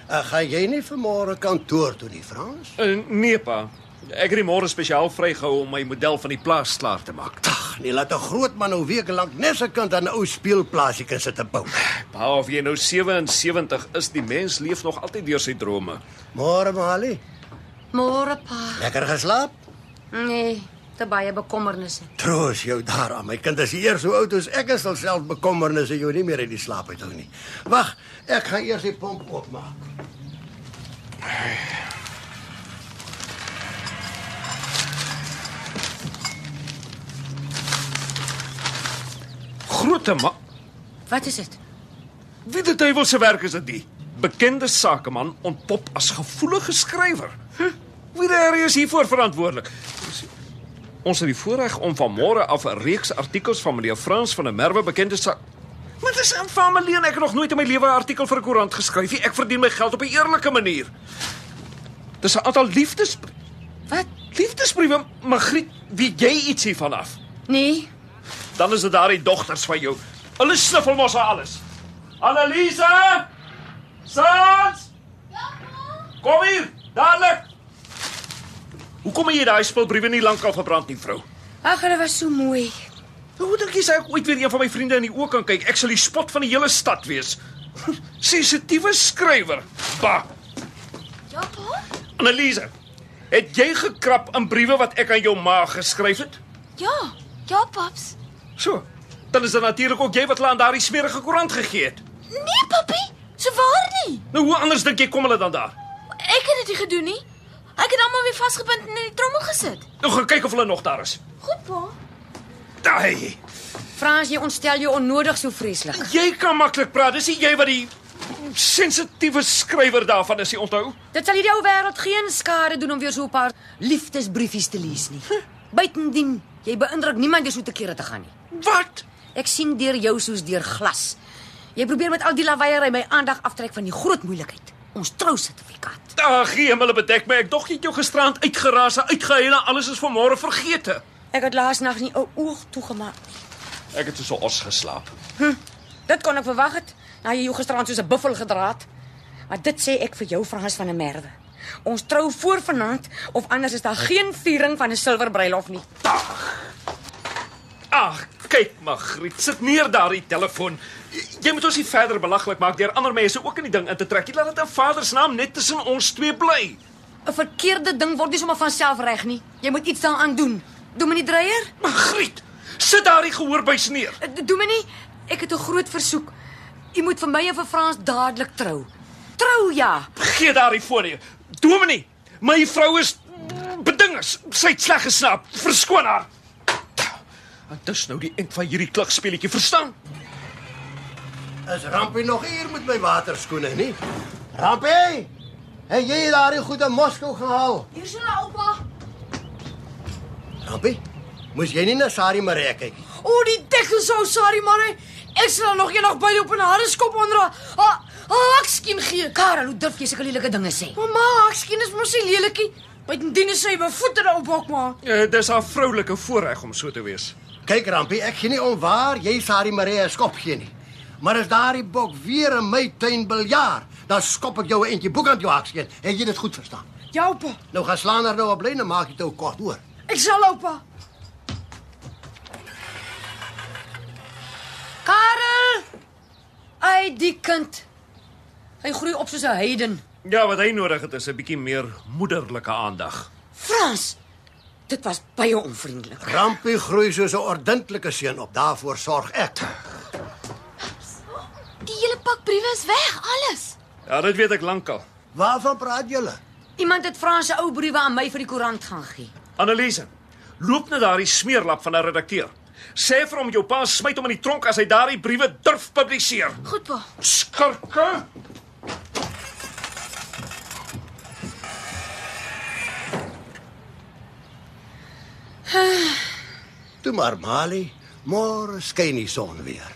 Uh, gaan jy nie vanmôre kantoor toe nie, Frans? Uh, nee pa. Ek het die môre spesiaal vrygehou om my model van die plaas klaar te maak. Ag, nee, laat 'n groot man nou weke lank net se kant aan 'n ou speelplaasie kan sit te bou. Pa, of jy nou 77 is, die mens leef nog altyd deur sy drome. Môre, Mali. Môre pa. Lekker geslaap? Nee, te baie bekommernisse. Troos jou daaraan. My kind is eers so oud as ek is sal self bekommernisse jou nie meer uit die slaap uithou nie. Wag, ek gaan eers die pomp oopmaak. Groete ma. Wat is dit? Wie die duiwel se werk is dit die? Bekende sakeman ontpop as gevoelige skrywer. Hm? Wie daar is hiervoor verantwoordelik? Ons het die voorreg om van môre af 'n reeks artikels van meneer Frans van der Merwe bekende sak. Maar dis 'n familie en ek het nog nooit in my lewe 'n artikel vir 'n koerant geskryf nie. Ek verdien my geld op 'n eerlike manier. Dis 'n aantal liefdes Wat? liefdesbriewe, Magriet, weet jy iets hiervan af? Nee. Dan is dit daardie dogters van jou. Hulle sniffel mos aan alles. Annelise! Sans! Kom hier, dadelik. Hoe kom jy daai spulbriewe nie lankal verbrand nie, vrou? Ag, hulle was so mooi. Hoe dink jy sy ek ooit weer een van my vriende in die oë kan kyk? Ek sal die spot van die hele stad wees. Sensitiewe skrywer. Ba. Ja, pa? Annelise, het jy gekrap in briewe wat ek aan jou ma geskryf het? Ja. Ja, paps. So. Dan is dit natuurlik ook jy wat hulle aan daardie smerige koerant gegee het. Nee, papi. So waar nie. Nou hoe anders dink jy kom hulle dan daar? Ek het dit nie gedoen nie. Ek het almal weer vasgebind en in die trommel gesit. Nou gaan kyk of hulle nog daar is. Goed, pa. Daai. Frans, jy ontstel jou onnodig so vreeslik. Jy kan maklik praat. Dis jy wat die sensitiewe skrywer daarvan is, jy onthou? Dit sal hierdie ou wêreld geen skade doen om weer so 'n paar liefdesbriefies te lees nie. Buitendien, jy beïndruk niemand deur so te kere te gaan nie. Wat? Ek sien deur jou soos deur glas. Jy probeer met al die lawaaier my aandag aftrek van die groot moeilikheid. Ons trousertifikaat. Ag, hulle bedek my. Ek dog jy het jou gisterand uitgeraas, uitgehuil en alles is vanmôre vergete. Ek het laas nag nie 'n oog toegemaak. Ek het so os geslaap. Dit kon ek verwag het. Nou jy jou gisterand soos 'n buffel gedraad. Maar dit sê ek vir jou Frans van der Merwe. Ons trou voor vanaand of anders is daar geen viering van 'n silwer bruilof nie. Ag, kyk Magriet, sit neer daardie telefoon. Jy moet ons nie verder belaglik maak deur ander mense ook in die ding in te trek. Jy laat dit in Vader se naam net tussen ons twee bly. 'n Verkeerde ding word nie sommer van self reg nie. Jy moet iets daaraan doen. Dominee Dreyer? Magriet, sit daardie gehoorbuis neer. Eh, Dominee, ek het 'n groot versoek. U moet vir my en vir Frans dadelik trou. Trou ja. Gee daardie foon hier. Dominee, my vrou is bedingers. Sy het sleg geslaap. Verskoon haar. En dis nou die end van hierdie klikspeletjie, verstaan? Is Rampie nog hier met my waterskoene nie? Rampie! En jy daardie goede Moskou gehaal. Hier hulle oupa. Rampie, moes jy nie na Sari Marie kyk nie? O, die dekkel sou sorry maar ek sal nog eendag by op 'n harde skop onder haar. Ah, ah, ek skien gee. Karel, hoe durf jy sulke lelike dinge sê? Mamma, ek skien is mos nie lelikie. Bytendien is sy bevoete ou bok maar. Ja, dis haar vroulike voorreg om so te wees. Kyk Rampie, ek gee nie om waar jy Sari Marie 'n skop gee nie. Maar as daardie bok weer in my tuin biljaar, dan skop ek jou 'n eentjie boek aan jou hakskeen. Het jy dit goed verstaan? Ja, oupa. Nou gaan slaan haar nou op bly en maak dit ou kort hoor. Ek sal oupa. Karel! Ai, die kind. Hy groei op soos 'n heiden. Ja, wat hy nodig het is 'n bietjie meer moederlike aandag. Frans. Dit was baie onvriendelik. Rampie groei soos 'n ordentlike seun op. Daarvoor sorg ek. Die hele pak briewe is weg, alles. Ja, dit weet ek lankal. Waarvan praat julle? Iemand het Frans se ou briewe aan my vir die koerant gaan gee. Anneliese, loop na daardie smeerlap van 'n redakteur. Sê vir hom jou pa smyt hom in die tronk as hy daardie briewe durf publiseer. Goed pa. Skurke. Toe maar Mali, môre skyn die son weer.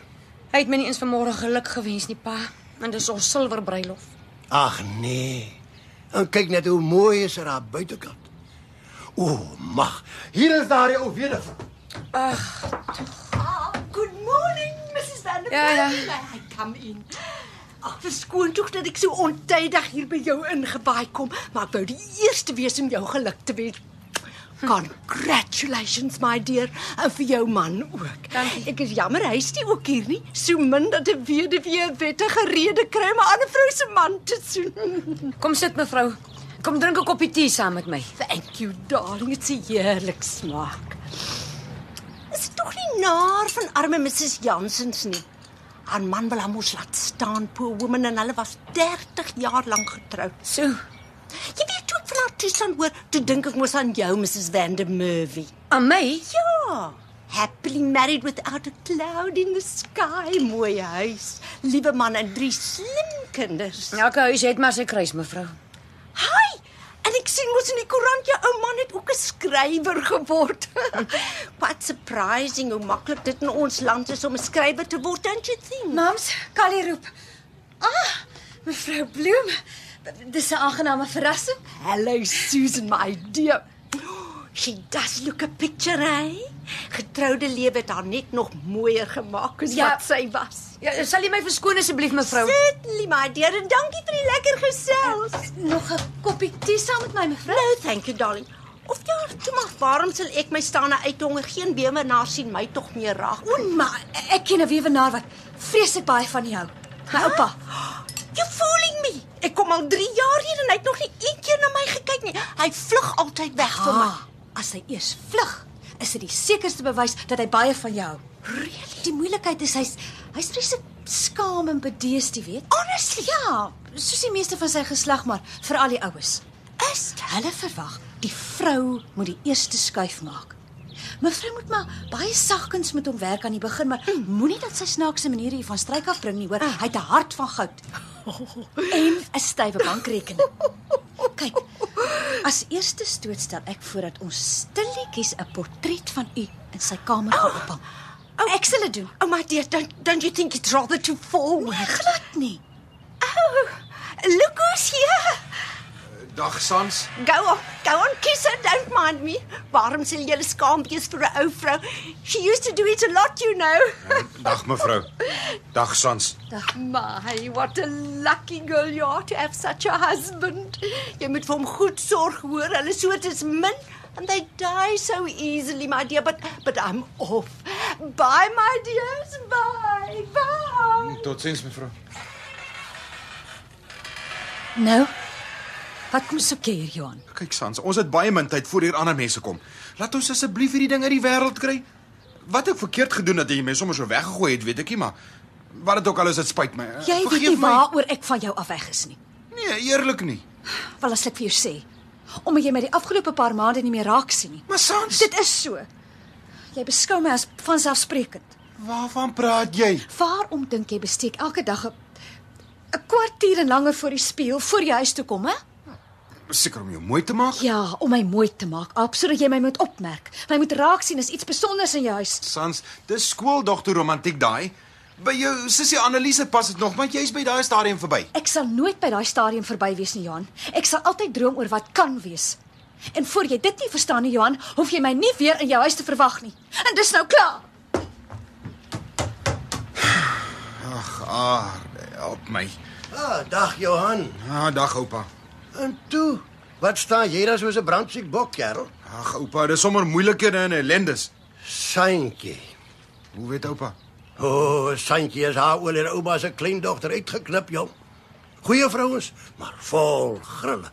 Hy het my nie eens vanmôre geluk gewens nie, pa. En dis ons silwer bruilof. Ag nee. En kyk net hoe mooi is er daar buitekant. O, mag. Hier is daardie ou weduwee. Good morning, Mrs. Vanderbilt. Ja, ja. May I come in? Ag, verskoon tog dat ek so ontydig hier by jou ingebaai kom, maar ek wou die eerste wees om jou geluk te wens. Congratulations my dear, en vir jou man ook. Dankie. Ek is jammer hy's nie ook hier nie. So min dat 'n weduwee 'n wettige rede kry om 'n ander vrou se man te soen. Kom sit mevrou. Kom drink 'n koppie tee saam met my. Thank you darling, dit's 'n heerlik smaak. Is dit tog nie naar van arme Mrs Jansens nie? Haar man wil haar mos laat staan, poor woman en hulle was 30 jaar lank getroud. So, Jy weet toe ek van haar toestand hoor, toe dink ek mos aan jou Mrs Van der Merwe. aan my? Ja. Happily married without a cloud in the sky, mooi huis, liewe man en drie slim kinders. Elke huis het maar sy kruis, mevrou. Hi. En ek sien mos in die koerant jou ou man het ook 'n skrywer geword. Quite surprising hoe maklik dit in ons land is om 'n skrywer te word, don't you think? Mams, Callie roep. Ah, mevrou Bloem. Dis 'n aangename verrassing. Hello Susan, my dear. She does look a picture, eh? Getroude lewe het haar net nog mooier gemaak as Ja. wat sy was. Ja, sal jy my verskoon asseblief, mevrou? Certainly, my dear, en dankie vir die lekker gesels. Nog 'n koppie tee saam met my, mevrou? No, thank you, darling. Of ja, toe maar, waarom sal ek my staan uithonger? Geen weewenaar sien my tog meer raak. O, maar ek ken 'n weewenaar wat vreeslik baie van jou. My oupa. You fooling me. Ek kom al 3 jaar hier en hy het nog nie een keer na my gekyk nie. Hy vlug altyd weg van my. Ah, as hy eers vlug, is dit die sekerste bewys dat hy baie van jou hou. Really? Die moeilikheid is hy's hy's vreeslik skaam en bedeesd, jy weet. Honestly? Ja, soos die meeste van sy geslag, maar veral die oues. Is Hulle verwag die vrou moet die eerste skuif maak. Mevrou moet maar baie sagkens met hom werk aan die begin, maar moenie dat sy snaakse maniere hier van stryk afbring nie, hoor. Hy het 'n hart van goud. En 'n stywe bankrekening. Kyk. As eerste stoot stel ek voor dat ons stilletjies 'n portret van u in sy kamer gaan ophang. Oh, ek sal dit doen. Oh my dear, don't don't you think it's rather too forward? Glad nie. Oh, look who's here. Dag Sans. Go on, go on, kiss her, don't mind me. Waarom sal jy skaam wees vir 'n ou vrou? She used to do it a lot, you know. Dag mevrou. Dag Sans. My, what a lucky girl you are to have such a husband. Jy moet vir hom goed sorg, hoor. Hulle soort is min and they die so easily, my dear, but but I'm off. Bye, my dears. Bye. Bye. Totsiens mevrou. Nou. Wat kom soek jy hier, Johan? Kyk Sans, ons het baie min tyd voor hier ander mense kom. Laat ons asseblief hierdie ding uit die wêreld kry. Wat ek verkeerd gedoen het dat jy my sommer so weggegooi het, weet ek nie, maar wat dit ook al is, dit spyt my. Jy weet Vergeef nie waaroor ek van jou af weg is nie. Nee, eerlik nie. Wel as ek vir jou sê, omdat jy my die afgelope paar maande nie meer raak sien nie. Maar Sans, Dit is so. Jy beskou my as vanselfsprekend. waarvan praat jy? Waarom dink jy besteek elke dag 'n 'n kwartier en langer voor die spieël voor jy huis toe kom, hè? Seker om jou mooi te maak. Ja, om my mooi te maak, Ab, sodat jy my moet opmerk. My moet raak sien as iets spesiaals in jou huis. Sans, dis skooldogter romantiek daai. By jou sussie Annelise pas dit nog, maar jy's by daai stadium verby. Ek sal nooit by daai stadium verby wees nie, Johan. Ek sal altyd droom oor wat kan wees. En voor jy dit nie verstaan nie, Johan, hoef jy my nie weer in jou huis te verwag nie. En dis nou klaar. Ag, aarde, help my. Ah, dag Johan. Ah, dag oupa. En toe, wat staan jy daar soos 'n brandsiek bok, kerel? Ag oupa, dis sommer moeilikhede en ellendes. Santjie. Hoe weet oupa? O, oh, Santjie is haar oor haar ouma se kleindogter uitgeknip, jong. Goeie vrouens, maar vol grille.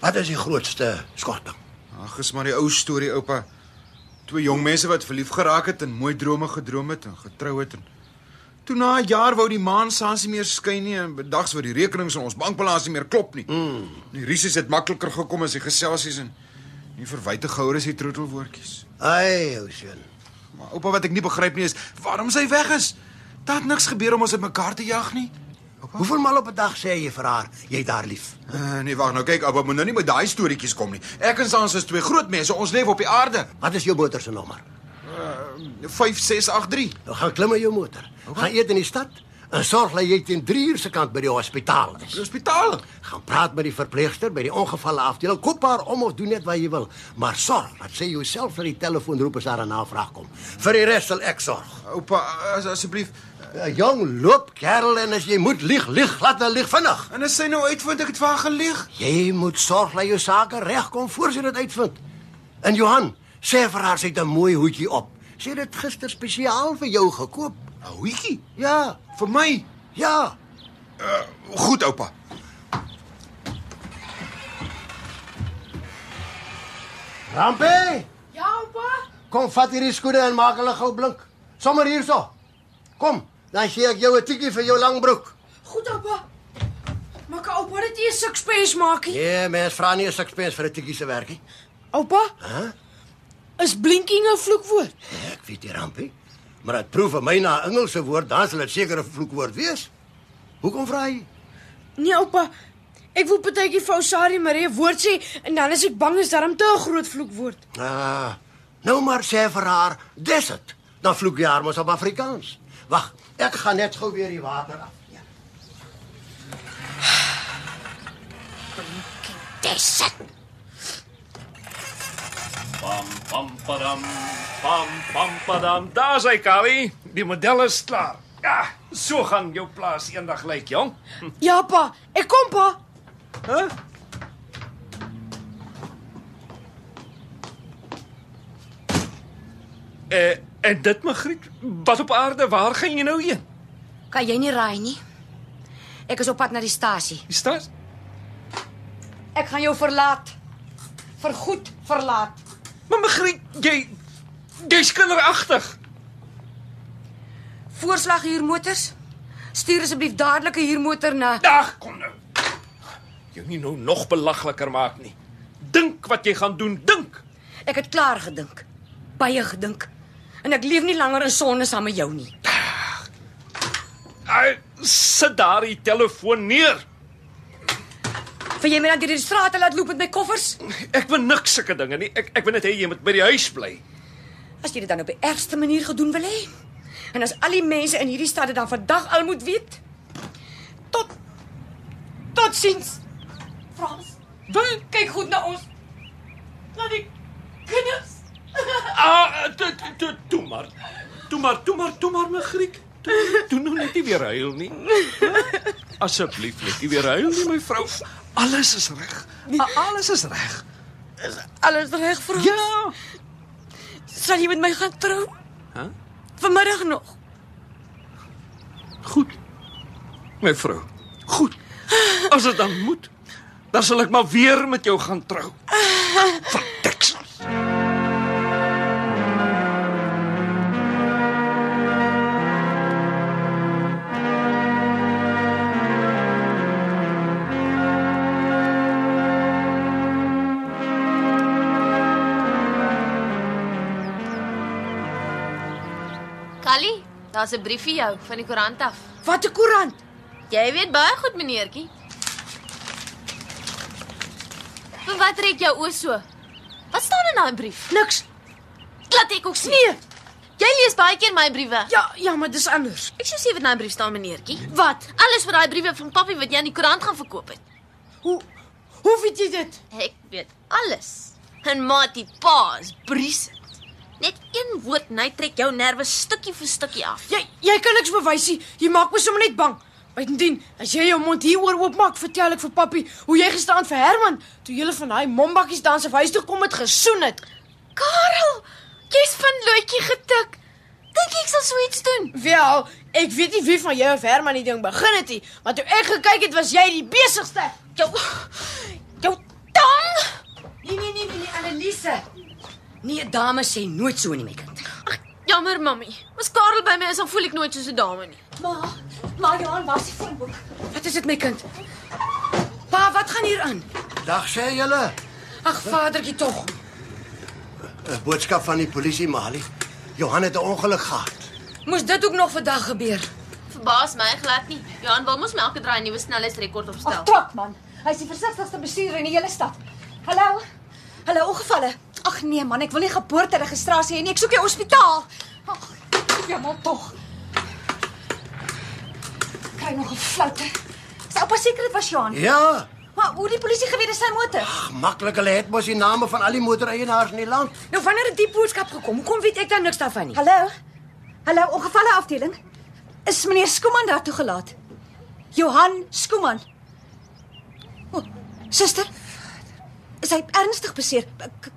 Wat is die grootste skorting? Ag, is maar die ou storie oupa. Twee jong mense wat verlief geraak het en mooi drome gedroom het en getrou het en toe na 'n jaar wou die maan saans nie meer skyn nie en bedags wou die rekenings in ons bankbalans nie meer klop nie. Mm. Die risies het makliker gekom as die geselsies en nie verwyte gehou is die troetelwoordjies. Ai, ou seun. Maar oupa wat ek nie begryp nie is waarom sy weg is. Daar het niks gebeur om ons uitmekaar te jag nie. Hoeveel maal op 'n dag sê jy vir haar jy daar lief? Uh, nee, wag nou kyk, oupa moet nou nie met daai storieetjies kom nie. Ek en Sans is twee groot mense, ons leef op die aarde. Wat is jou motor se nommer? Uh, 5683. Nou gaan klim in jou motor. Okay. Gaan eet in die stad en sorg dat jy teen 3 uur se kant by die hospitaal is. Die hospitaal. Gaan praat met die verpleegster by die ongevalle afdeling. Koop haar om of doen net wat jy wil, maar sorg dat sy jouself vir die telefoon roep as daar 'n navraag kom. Vir die res sal ek sorg. Oupa, as, asseblief 'n Jong loop kerel en as jy moet lieg, lieg glad en lieg vinnig. En as sy nou uitvind ek het haar gelieg, jy moet sorg dat jou sake regkom voor sy dit uitvind. En Johan, sê vir haar sy het 'n mooi hoedjie op. Sy het dit gister spesiaal vir jou gekoop. 'n hoedjie Ja, vir my. ja. Uh, goed oupa. Rampie, Ja, oupa. kom vat hierdie skoene en maak hulle gou blink. Sommer hierso. Kom, dan gee ek jou 'n tikkie vir jou lang broek. Goed, oupa. Maar kan oupa dit nie 'n sukspens maak nie? Ja, mens vra nie 'n sukspens vir 'n tikkie se werkie. Oupa? Hæ? Is blinking 'n vloekwoord? Ek weet nie, Rampie. Maar dit proef vir my na 'n Engelse woord, dan sal dit seker 'n vloekwoord wees. Hoekom vra jy? Nee, oupa. Ek wil partytjie vir ou Sari Marie woord sê en dan is ek bang is daarom te 'n groot vloekwoord. Ah, nou maar sê vir haar, dis dit. Dan vloek jy haar mos op Afrikaans. Wag, ek gaan net gou weer die water af. Ja. Dis dit. Pam pam padam, pam pam padam. Daar's hy, Kali. Die model is klaar. Ja, so gaan jou plaas eendag lyk, jong. Ja, pa. Ek kom, pa. Hæ? Huh? Eh, en dit Magriet, wat op aarde, waar gaan jy nou heen? Kan jy nie raai nie? Ek is op pad na die stasie. Die stad? Ek gaan jou verlaat. Vergoed verlaat. Maar Magriet, jy jy's kinderagtig. Voorslag huurmotors. Stuur asseblief dadelik 'n huurmotor na. Ag, kom nou. Jou nie nou nog belagliker maak nie. Dink wat jy gaan doen, dink. Ek het klaar gedink. Baie gedink. En ek leef nie langer in sonne saam met jou nie. Ai, sit daar die telefoon neer. Wil jy my dan deur die strate laat loop met my koffers? Ek wil niks sulke dinge nie. Ek ek wil net hê jy moet by die huis bly. As jy dit dan op die ergste manier gedoen wil hê. En as al die mense in hierdie stad dit dan vandag al moet weet. Tot tot sins. Frans, Wat? kyk goed na ons. Na die kinders. Ah, toe toe toe maar. Toe maar, toe maar, toe maar my Griek. Toe, toe nou net nie weer huil nie. Asseblief net nie weer huil nie, my vrou. Alles is reg. Alles is reg. Alles reg, Frans? Ja. Sal jy met my gaan trou? Hæ? Vanmiddag nog. Goed. My vrou. Goed. As dit dan moet, dan sal ek maar weer met jou gaan trou. Verdeksel. Daar's 'n brief vir jou van die koerant af. Wat 'n koerant. Jy weet baie goed, meneertjie. Vir wat trek jou oë so? Wat staan in daai brief? Niks. Laat ek ook sien. Nee. Jy lees baie keer my briewe. Ja, ja, maar dis anders. Ek sê wat in daai brief staan, meneertjie. Wat? Alles vir daai briewe van papi wat jy aan die koerant gaan verkoop het. Hoe hoe weet jy dit? Ek weet alles. En Matie pa's bries. Net een woord en hy trek jou nerve stukkie vir stukkie af. Jy jy kan niks bewys nie. Jy maak my sommer net bang. Bytendien, as jy jou mond hieroor oopmaak, vertel ek vir papi hoe jy gestaan vir Herman toe julle van daai mombakkies dans of huis toe kom het gesoen het. Karel, jy's van loetjie getik. Dink ek sal so iets doen? Wel, ek weet nie wie van jou of Herman die ding begin het nie, maar toe ek gekyk het, was jy die besigste. Jou jou tong. Nee nee nee nee, nee Annelise. Nee, dame sê nooit so nie, my kind. Ag, jammer mami. As Karel by my is, dan voel ek nooit soos 'n dame nie. Maar, maar Johan, waar is die foonboek? Wat is dit, my kind? Pa, wat gaan hier aan? Dag sê julle. Ag, vadertjie tog. 'n Boodskap van die polisie, Mali. Johan het 'n ongeluk gehad. Moes dit ook nog vandag gebeur? Verbaas my glad nie. Johan wil mos my elke draai 'n nuwe snelheidsrekord Ag, opstel. twak man. Hy's die versigtigste bestuurder in die hele stad. Hallo? Hallo, ongevalle. Ag nee man, ek wil nie geboorteregistrasie hê nie. Ek soek die hospitaal. Ag, ja maar tog. Kry nog 'n floute. Is oupa seker dit was Johan? Ja, Maar hoe die polisie geweet is sy motor? maklik hulle het mos die name van al die motoreienaars in die land. Nou wanneer het die boodskap gekom? Hoekom weet ek dan niks daarvan nie? Hallo? Hallo, ongevalle afdeling. Is meneer Skooman daar toegelaat? Johan Skooman. O, suster. Is hy ernstig beseer? K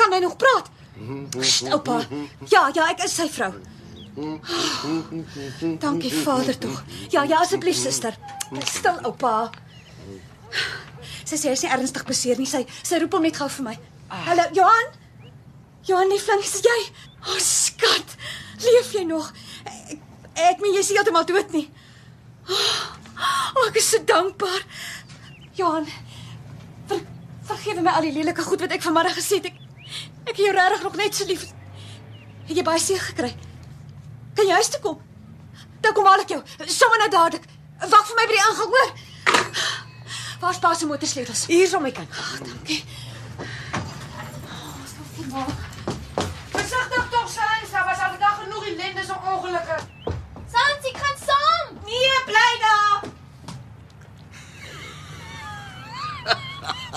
kan hy nog praat? Sst, oupa. Ja, ja, ek is sy vrou. Dankie Vader tog. Ja, ja, asseblief suster. Stil oupa. Sy sê hy is nie ernstig beseer nie. Sy sy roep hom net gou vir my. Hallo, Johan? Johan, liefling, is dit jy? O, oh, skat. Leef jy nog? Ek, ek meen jy is nie heeltemal dood nie. O, oh, ek is so dankbaar. Johan, vergewe my al die lelike goed wat ek vanmiddag gesê het. Ek ek het jou regtig nog net so lief. Het jy baie seer gekry? Kan jy huis toe kom? Dan kom al ek jou. Sommige nou dadelik. Wag vir my by die ingang, hoor? Waar's pa se motorsleutels? Hier is hom my kind. Ag, dankie. Versigtig tog, Sans. Daar was al dag genoeg ellende so ongelukke. Sans, ek gaan saam. Nee, bly daar.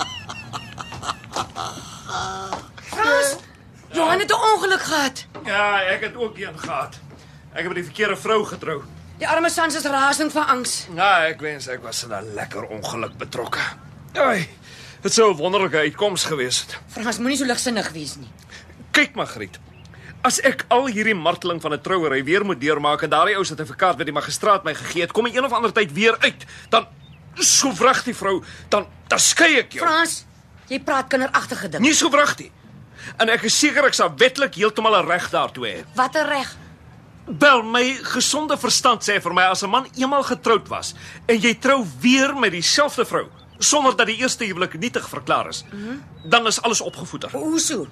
Frans, Johan het 'n ongeluk gehad. Ja, ek het ook een gehad. Ek het met die verkeerde vrou getrou. Die arme Sans is rasend van angs. Ja, ek wens ek was in 'n lekker ongeluk betrokke. Ai, dit sou 'n wonderlike uitkoms gewees het. Frans moenie so ligsinnig wees nie. Kyk Magriet. As ek al hierdie marteling van 'n trouery weer moet deurmaak en daardie ou sertifikaat wat die magistraat my gegee het, kom ek een of ander tyd weer uit, dan so vrag die vrou, dan dan skei ek jou. Frans, jy praat kinderagtige ding. Nie so vrag nie. En ek is seker ek sal wetlik heeltemal 'n reg daartoe hê. Wat 'n reg. Wel, my gesonde verstand sê vir my as 'n man eenmal getroud was en jy trou weer met dieselfde vrou sonder dat die eerste huwelik nietig verklaar is, mm -hmm. dan is alles opgevoeder. Hoe so?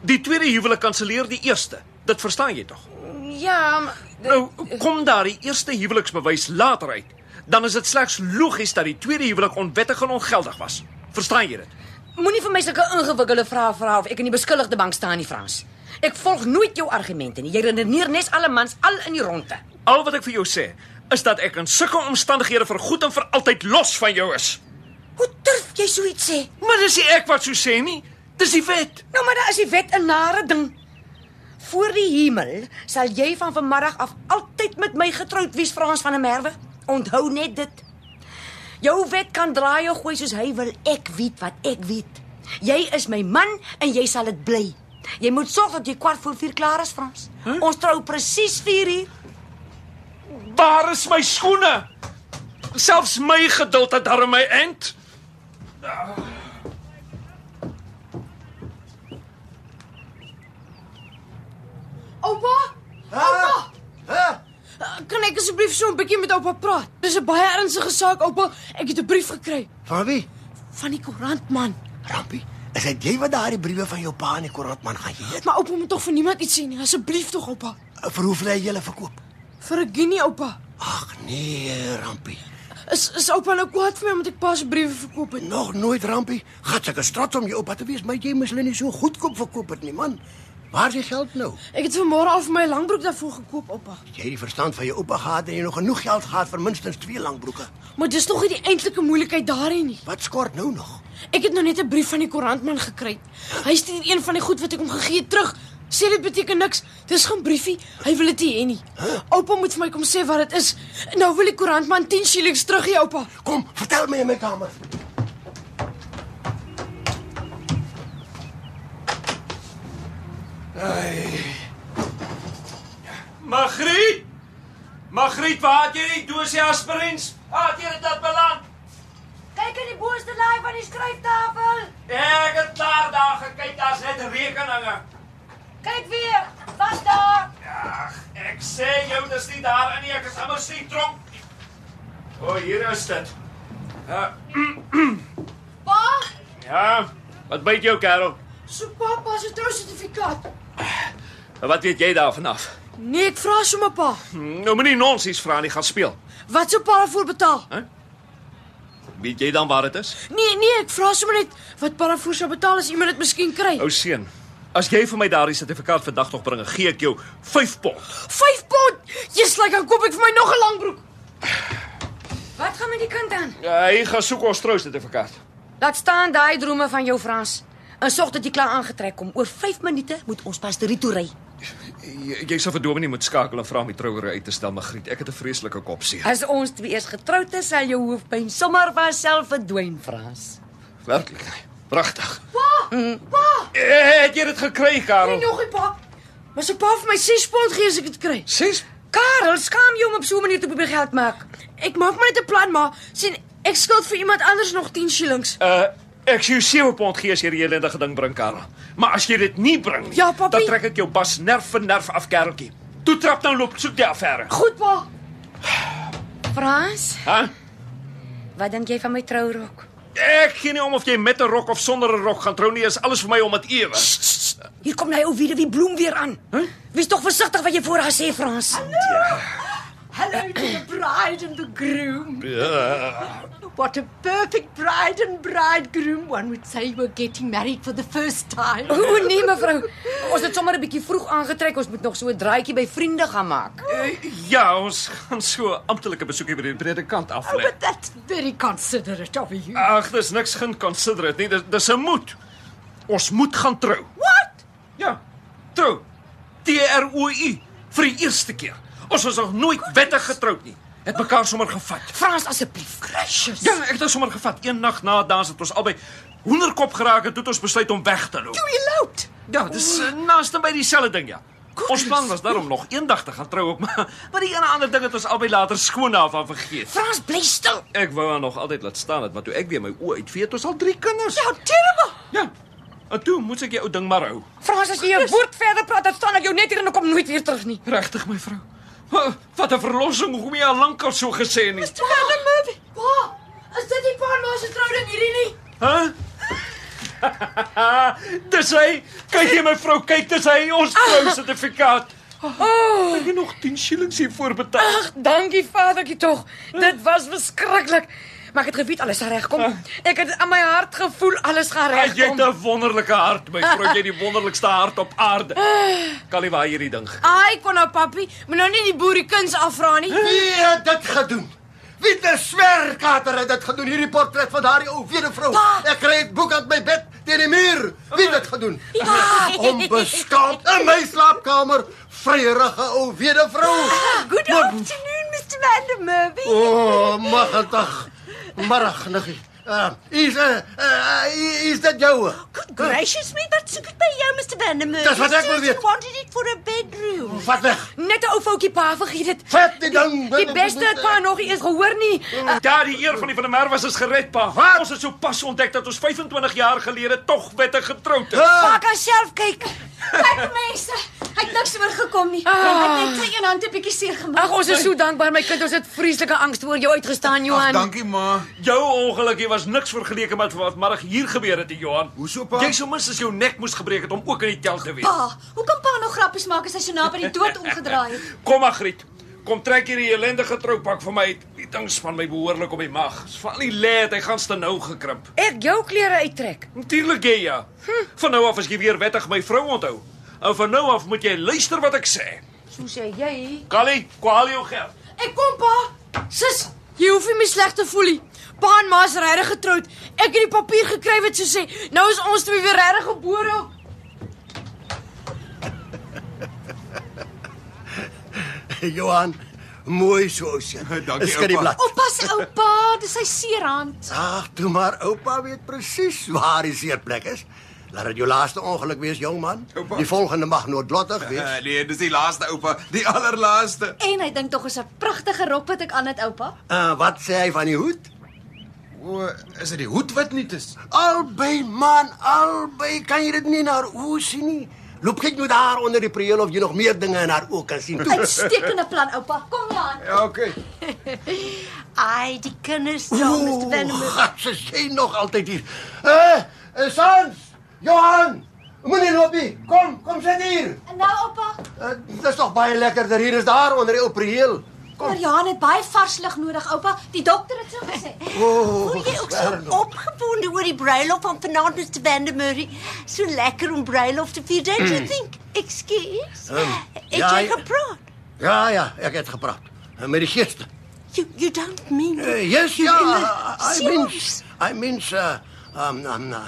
Die tweede huwelik kanselleer die eerste. Dit verstaan jy tog? Ja, maar Nou, kom daar die eerste huweliksbewys later uit, dan is dit slegs logies dat die tweede huwelik onwettig en ongeldig was. Verstaan jy dit? Moenie vir my sulke ingewikkelde vrae vra of ek in die beskuldigde bank staan nie, Frans. Ek volg nooit jou argumente nie. Jy redeneer nes alle mans al in die ronde. Al wat ek vir jou sê, is dat ek in sulke omstandighede vir goed en vir altyd los van jou is. Hoe durf jy so iets sê? Maar dis nie ek wat so sê nie. Dis die wet. Nou maar daar is die wet 'n nare ding. Voor die hemel sal jy van vanmiddag af altyd met my getroud wees, Frans van der Merwe. Onthou net dit. Jou wet kan draai of gooi soos hy wil. Ek weet wat ek weet. Jy is my man en jy sal dit bly. Jy moet sorg dat jy kwart voor 4 klaar is, Frans. Huh? Ons trou presies 4 uur. Waar is my skoene? Selfs my geduld het darm my end. Oupa? Oupa? Hæ? Kan ek asseblief so 'n bietjie met oupa praat? Dis 'n baie ernstige saak, oupa. Ek het 'n brief gekry Van wie? van die koerant man. Rampie. Is dit jy wat daardie briewe van jou pa in die koerant man gaan gee? Maar oupa moet tog vir niemand iets sê nie. Asseblief tog, oupa. Vir hoeveel hy julle verkoop? Vir 'n guinea, oupa. Ag nee, Rampie. Is is oupa nou kwaad vir my omdat ek pa se briewe verkoop het? Nog nooit rampie. Gat ek is trots om jou oupa te wees, maar jy moes hulle nie so goedkoop verkoop het nie, man. Waar is die geld nou? Ek het vanmôre al my langbroek daarvoor gekoop, oupa. Jy het die verstand van jou oupa gehad en jy nog genoeg geld gehad vir minstens twee langbroeke. Maar dis nog nie die eintlike moeilikheid daarin nie. Wat skort nou nog? Ek het nou net 'n brief van die koerantman gekry. Hy stuur een van die goed wat ek hom gegee het terug. Sê dit beteken niks. Dis geen briefie. Hy wil dit nie hê nie. Oupa moet vir my kom sê wat dit is. Nou wil die koerantman 10 shillings terug hê, oupa. Kom, vertel my in my kamer. Ai. Magriet! Magriet, waar het jy die dosie aspirins? Waar het jy dit beland? Kyk in die boonste laai van die skryftafel. Ek het klaar daar gekyk, daar's net rekeninge. Kyk weer. Was daar? Ag, ek sê jou dis nie daar in nie, ek is amper sien tronk. O, oh, hier is dit. Ja. Pa, Ja. Wat byt jou, Karel? so pappa se trousertifikaat. Wat weet jy daarvan af? Nee, ek vra sommer pa. Nou moenie nonsens vra nie, gaan speel. Wat sou pa daarvoor betaal? Weet jy dan waar dit is? Nee, nee, ek vra sommer net wat pa daarvoor sou betaal as iemand dit miskien kry. Ou seun, as jy vir my daardie sertifikaat vandag nog bring, gee ek jou 5 pond. 5 pond. Jesus, like dan koop ek vir my nog 'n langbroek. Wat gaan met die kind aan? Ja, hy gaan soek ons trou sertifikaat. Laat staan daai drome van jou Frans. En sorg dat jy klaar aangetrek kom. Oor 5 minute moet ons pastorie toe ry. Jy, jy sal vir Dominee moet skakel en vra om die trouery uit te stel, Magriet. Ek het 'n vreeslike kopseer. As ons twee eers getroud is, sal jou hoofpyn sommer van self verdwyn, Frans. Werklik. Pragtig. Pa! Pa! Eh, Het jy dit gekry, Nee, Karel? nog nie pa. Maar se pa vir my 6 pond gee as ek dit kry. 6 Karel, skaam jou om op so 'n manier te probeer geld maak. Ek maak maar net 'n plan, maar sien, ek skuld vir iemand anders nog 10 shillings. Uh ek sê jou 7 pond gee as jy die hele ding ding bring, Karel. Maar as jy dit nie bring nie, Ja, papi. dan trek ek jou bas nerf vir nerf af, Kareltjie. Toe trap nou loop, soek die affære. Goed, pa. Frans, Hæ? wat dink jy van my trourok? Ek gee nie om of jy met 'n rok of sonder 'n rok gaan trou nie, is alles vir my om dit ewe. Hier kom hy ou wie wie bloem weer aan. Huh? Wees tog versigtig wat jy voor haar sê, Frans. Hello to the bride and the groom. Ja. What a perfect bride and bridegroom. One would say we're getting married for the first time. O nee, mevrou. Ons het sommer 'n bietjie vroeg aangetrek. Ons moet nog so 'n draaitjie by vriende gaan maak. Eh, Ja, ons gaan so 'n amptelike besoekie by die predikant Oh, aflê. but that's very considerate of you. Ag, dis niks geen considerate nie. Dis dis 'n moet. Ons moet gaan trou. What? Ja. Trou. T R O U vir die eerste keer. Ons was nog nooit wettig getroud nie. Het mekaar sommer gevat. Frans asseblief. Gracious. Ja, ek het dit sommer gevat. Een nag na dans het ons albei hoenderkop geraak en toe het ons besluit om weg te loop. You eloped. Ja, dis uh, naaste by dieselfde ding, ja. Ons plan was daarom nog eendag te gaan trou ook, maar maar die ene ander ding het ons albei later skoon daarvan vergeet. Frans, bly stil. Ek wou haar nog altyd laat staan het, maar toe ek weer my oë uitvee, het ons al drie kinders. How terrible. Ja. En toe moet ek jou ou ding maar hou. Frans, as jy 'n woord verder praat, dan staan ek jou net hier en ek kom nooit weer terug nie. Regtig, my vrou. Huh, Wat 'n verlossing, hoekom jy al lank al so gesê nie. Mr. Vandermeer. Pa, is dit nie pa ma se trouding hierdie nie? Hæ? dis hy. Kyk jy my vrou, kyk dis hy ons trou sertifikaat. Oh, Ek het nog 10 shillings hiervoor betaal. ag, dankie Vadertjie tog. Dit was verskriklik. Maar het geweet alles gaan regkom. Ek het aan my hart gevoel alles gaan Ag, jy het regkom. 'n wonderlike hart, my vrou. Jy het die wonderlikste hart op aarde. Callie, waar hierdie ding? Ai, kon nou papi, moet nou nie die boerie kuns afvra nie. Wie het dit gedoen? Wie het 'n swerkater het dit gedoen? Hierdie portret van daardie ou weduvrou. Ek kry dit boek aan my bed teen die muur. Wie het dit gedoen? Onbeskaamd in my slaapkamer. Vryerige ou weduvrou. Good afternoon, Mr. Vandermeer. O, oh, magtig. Middag, niggie. Uh, is uh, uh, is dit jou? Good gracious me, wat soek dit by jou, Mr. Vandermeer? Dis wat ek wil weet. You wanted it for a bedroom. Vat weg. Net 'n ou foutjie pa, vergeet dit. Vat die ding. Die beste het pa nog nie eens gehoor nie. Uh, Ja, die eer van die van der Merwe is gered, pa. Wat? Ons het so pas ontdek dat ons 25 jaar gelede tog wettig getroud is. Pa kan self kyk. Kyk mense, hy het niks oorgekom nie. Hy het net sy een hand 'n bietjie seer gemaak. Ag, ons is so dankbaar my kind. Ons het vreeslike angs oor jou uitgestaan, Ag, Johan. dankie ma. Jou ongelukkie was niks vergeleke met wat middag hier gebeur het, Johan. Hoeso, pa? Jy sou minstens jou nek moes gebreek het om ook in die tel te wees. Pa, hoe kan pa nog grappies maak as hy so naby die dood omgedraai het? Kom Magriet. Kom trek hierdie ellendige troupak vir my uit. Die ding span my behoorlik op die mag. Dis van die led, hy gaan te nou gekrimp. Ek jou klere uittrek. Natuurlik jy ja. Hm. Van nou af as jy weer wettig my vrou onthou. En van nou af moet jy luister wat ek sê. So sê jy. Callie, kwaal jou geld. Ek kom pa. Sis, jy hoef nie my sleg te voel nie. Pa en ma is regtig getroud. Ek het die papier gekry wat so sê. Nou is ons twee weer regtig gebore. Johan, mooi so sien. Dankie, Skud die oupa. blad. Oupa se oupa, dis sy seerhand. Ag, toe maar oupa weet presies waar die seerplek is. Laat dit jou laaste ongeluk wees, jong man. Oupa. Die volgende mag noodlottig Uh, wees. nee, dis die laaste oupa, die allerlaaste. En hy dink tog is 'n pragtige rok wat ek aan het, oupa. Uh, wat sê hy van die hoed? O, is dit die hoed wat nie is? Albei man, albei kan jy dit nie na oë sien nie. Loop kyk nou daar onder die prieel of jy nog meer dinge in haar oë kan sien. Toe. Uitstekende plan, oupa. Kom Jan. Ja, okay. Ai, die kinders saam, Mr. Van der Merwe. Gat, is jy nog altyd hier? Eh, uh, Sans, Johan, moenie loop nie. Kom, kom sit hier. En nou, oupa, Uh, dis tog baie lekkerder hier is daar onder die ou prieel. maar Jan het baie vars lig nodig, oupa. Die dokter het so gesê. O, Voel jy ook so opgewonde oor die bruiloft van vanaand Mr. Van der Merwe? So lekker om bruiloft te vier, don't you think? Excuse? Um, Het ja, jy gepraat? Ja, ja, ek het gepraat. Met die geeste. You, you don't mean Uh, yes, ja. the I mean, I mean, uh, um, um, uh,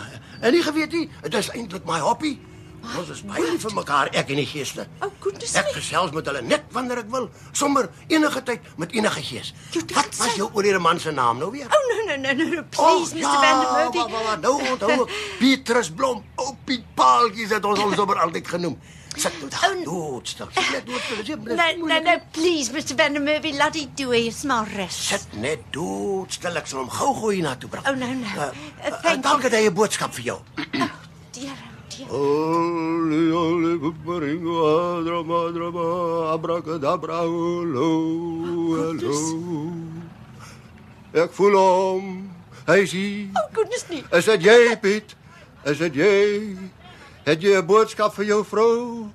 en nie geweet nie, dit is eintlik my hobby. Ons is baie lief vir mekaar, ek en die geeste. Oh, goodness Ek gesels met hulle net wanneer ek wil, sommer enige tyd met enige gees. Wat was jou oorlede man se naam nou weer? Oh no no no no, no. please Mr. Van der Merwe. wa, wa, wa, nou onthou ek. Petrus Blom, ou Piet Paaltjies het ons hom sommer altyd genoem. Sit nou daar, Oh, doodstil. Sit net nie No, no, moeilik no, please, Mr. Van der Merwe, laat dit toe. Hy is maar rus. Sit net doodstil. Ek sal hom gou-gou hiernatoe bring. Oh, no, no. Uh, Uh, uh, thank Dank dat hy 'n boodskap vir jou. Oh Ole ole baringo drama drama abracadabra lo lo. Ek voel hom. Hy sien. Oh goodness me. Is dit jy Piet? Is dit jy? Het jy 'n boodskap vir jou vrou?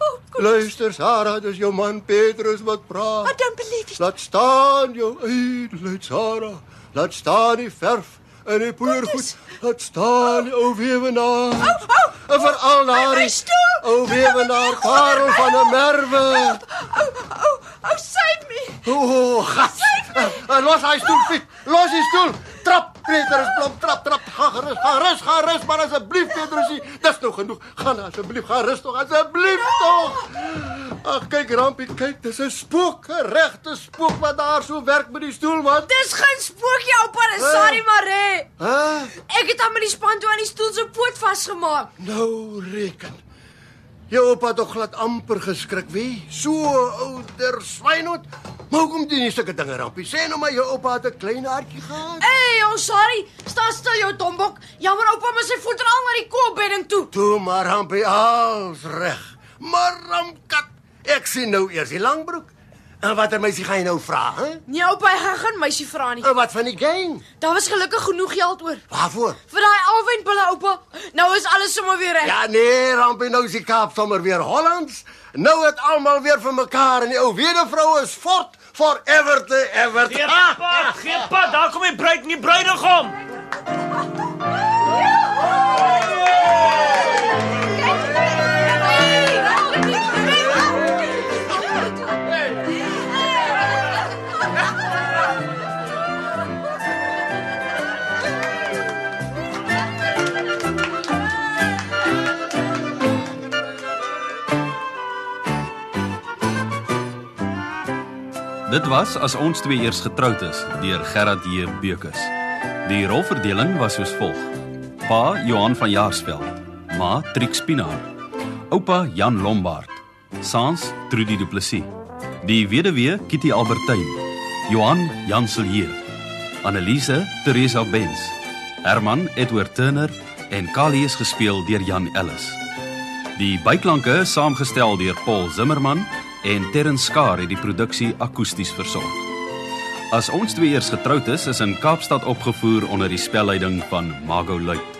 Oh goodness. Luister Sarah, dis jou man Petrus wat I praat. don't believe it. Laat staan jou eie Sarah. Laat staan die verf en die poeiergoed. Laat staan ou weewenaar. Oh, oh. En veral My- my daardie stoel. ou weewenaar Karel van der Merwe. Oh, oh, oh, save me. O, gat. Uh, los hy stoel, Piet. Los die stoel. Trap, Petrus Blom, trap, trap. Ga gerus, ga rus, ga rus, maar asseblief Petrusie. Dis nou genoeg. Gaan asseblief, ga rus tog, asseblief tog. Ag, kyk Rampie, kyk, dis 'n spook, 'n regte spook wat daar so werk met die stoel, man. Dis geen spookie, oupa, dis Sari Mare. Hæ? Ek het hom met die span toe aan die stoel se poot vasgemaak. Nou reken. Jou oupa het tog glad amper geskrik, wie? So ouder swynhond. Maar hoekom doen jy sulke dinge, Rampie? Sê nou maar jou oupa het 'n klein hartjie gehad. Hey, ons Sari, staan stil jou tombok. Jammer oupa, maar sy voet al na die koopbedding toe. Toe maar Rampie als reg. Maar Ramkat, ek sien nou eers die langbroek. En watter meisie gaan jy nou vra, hè? Nee, oupa, hy gaan geen meisie vra nie. En wat van die gang? Daar was gelukkig genoeg geld oor. Waarvoor? Vir daai alwynpille, oupa. Nou is alles sommer weer reg. Ja nee, Rampie, nou is die Kaap sommer weer Hollands. Nou het almal weer vir mekaar en die ou weduvrou is fort forever te ever. Gee pad, gee pad, daar kom die bruid en die bruidegom. Dit was as ons twee eers getroud is deur Gerard J. Bekus. Die rolverdeling was soos volg: Pa Johan van Jaarsveld, ma Trix Pinaar, oupa Jan Lombard, Sans Trudy Du Plessis, die weduwee Kitty Albertyn, Johan Janselheer, Annelise Teresa Benz, Herman Edward Turner. En Kali is gespeel deur Jan Ellis. Die byklanke is saamgestel deur Paul Zimmerman en Terrence Skar het die produksie akoesties versorg. As ons twee eers getroud is, is in Kaapstad opgevoer onder die spelleiding van Mago Luit.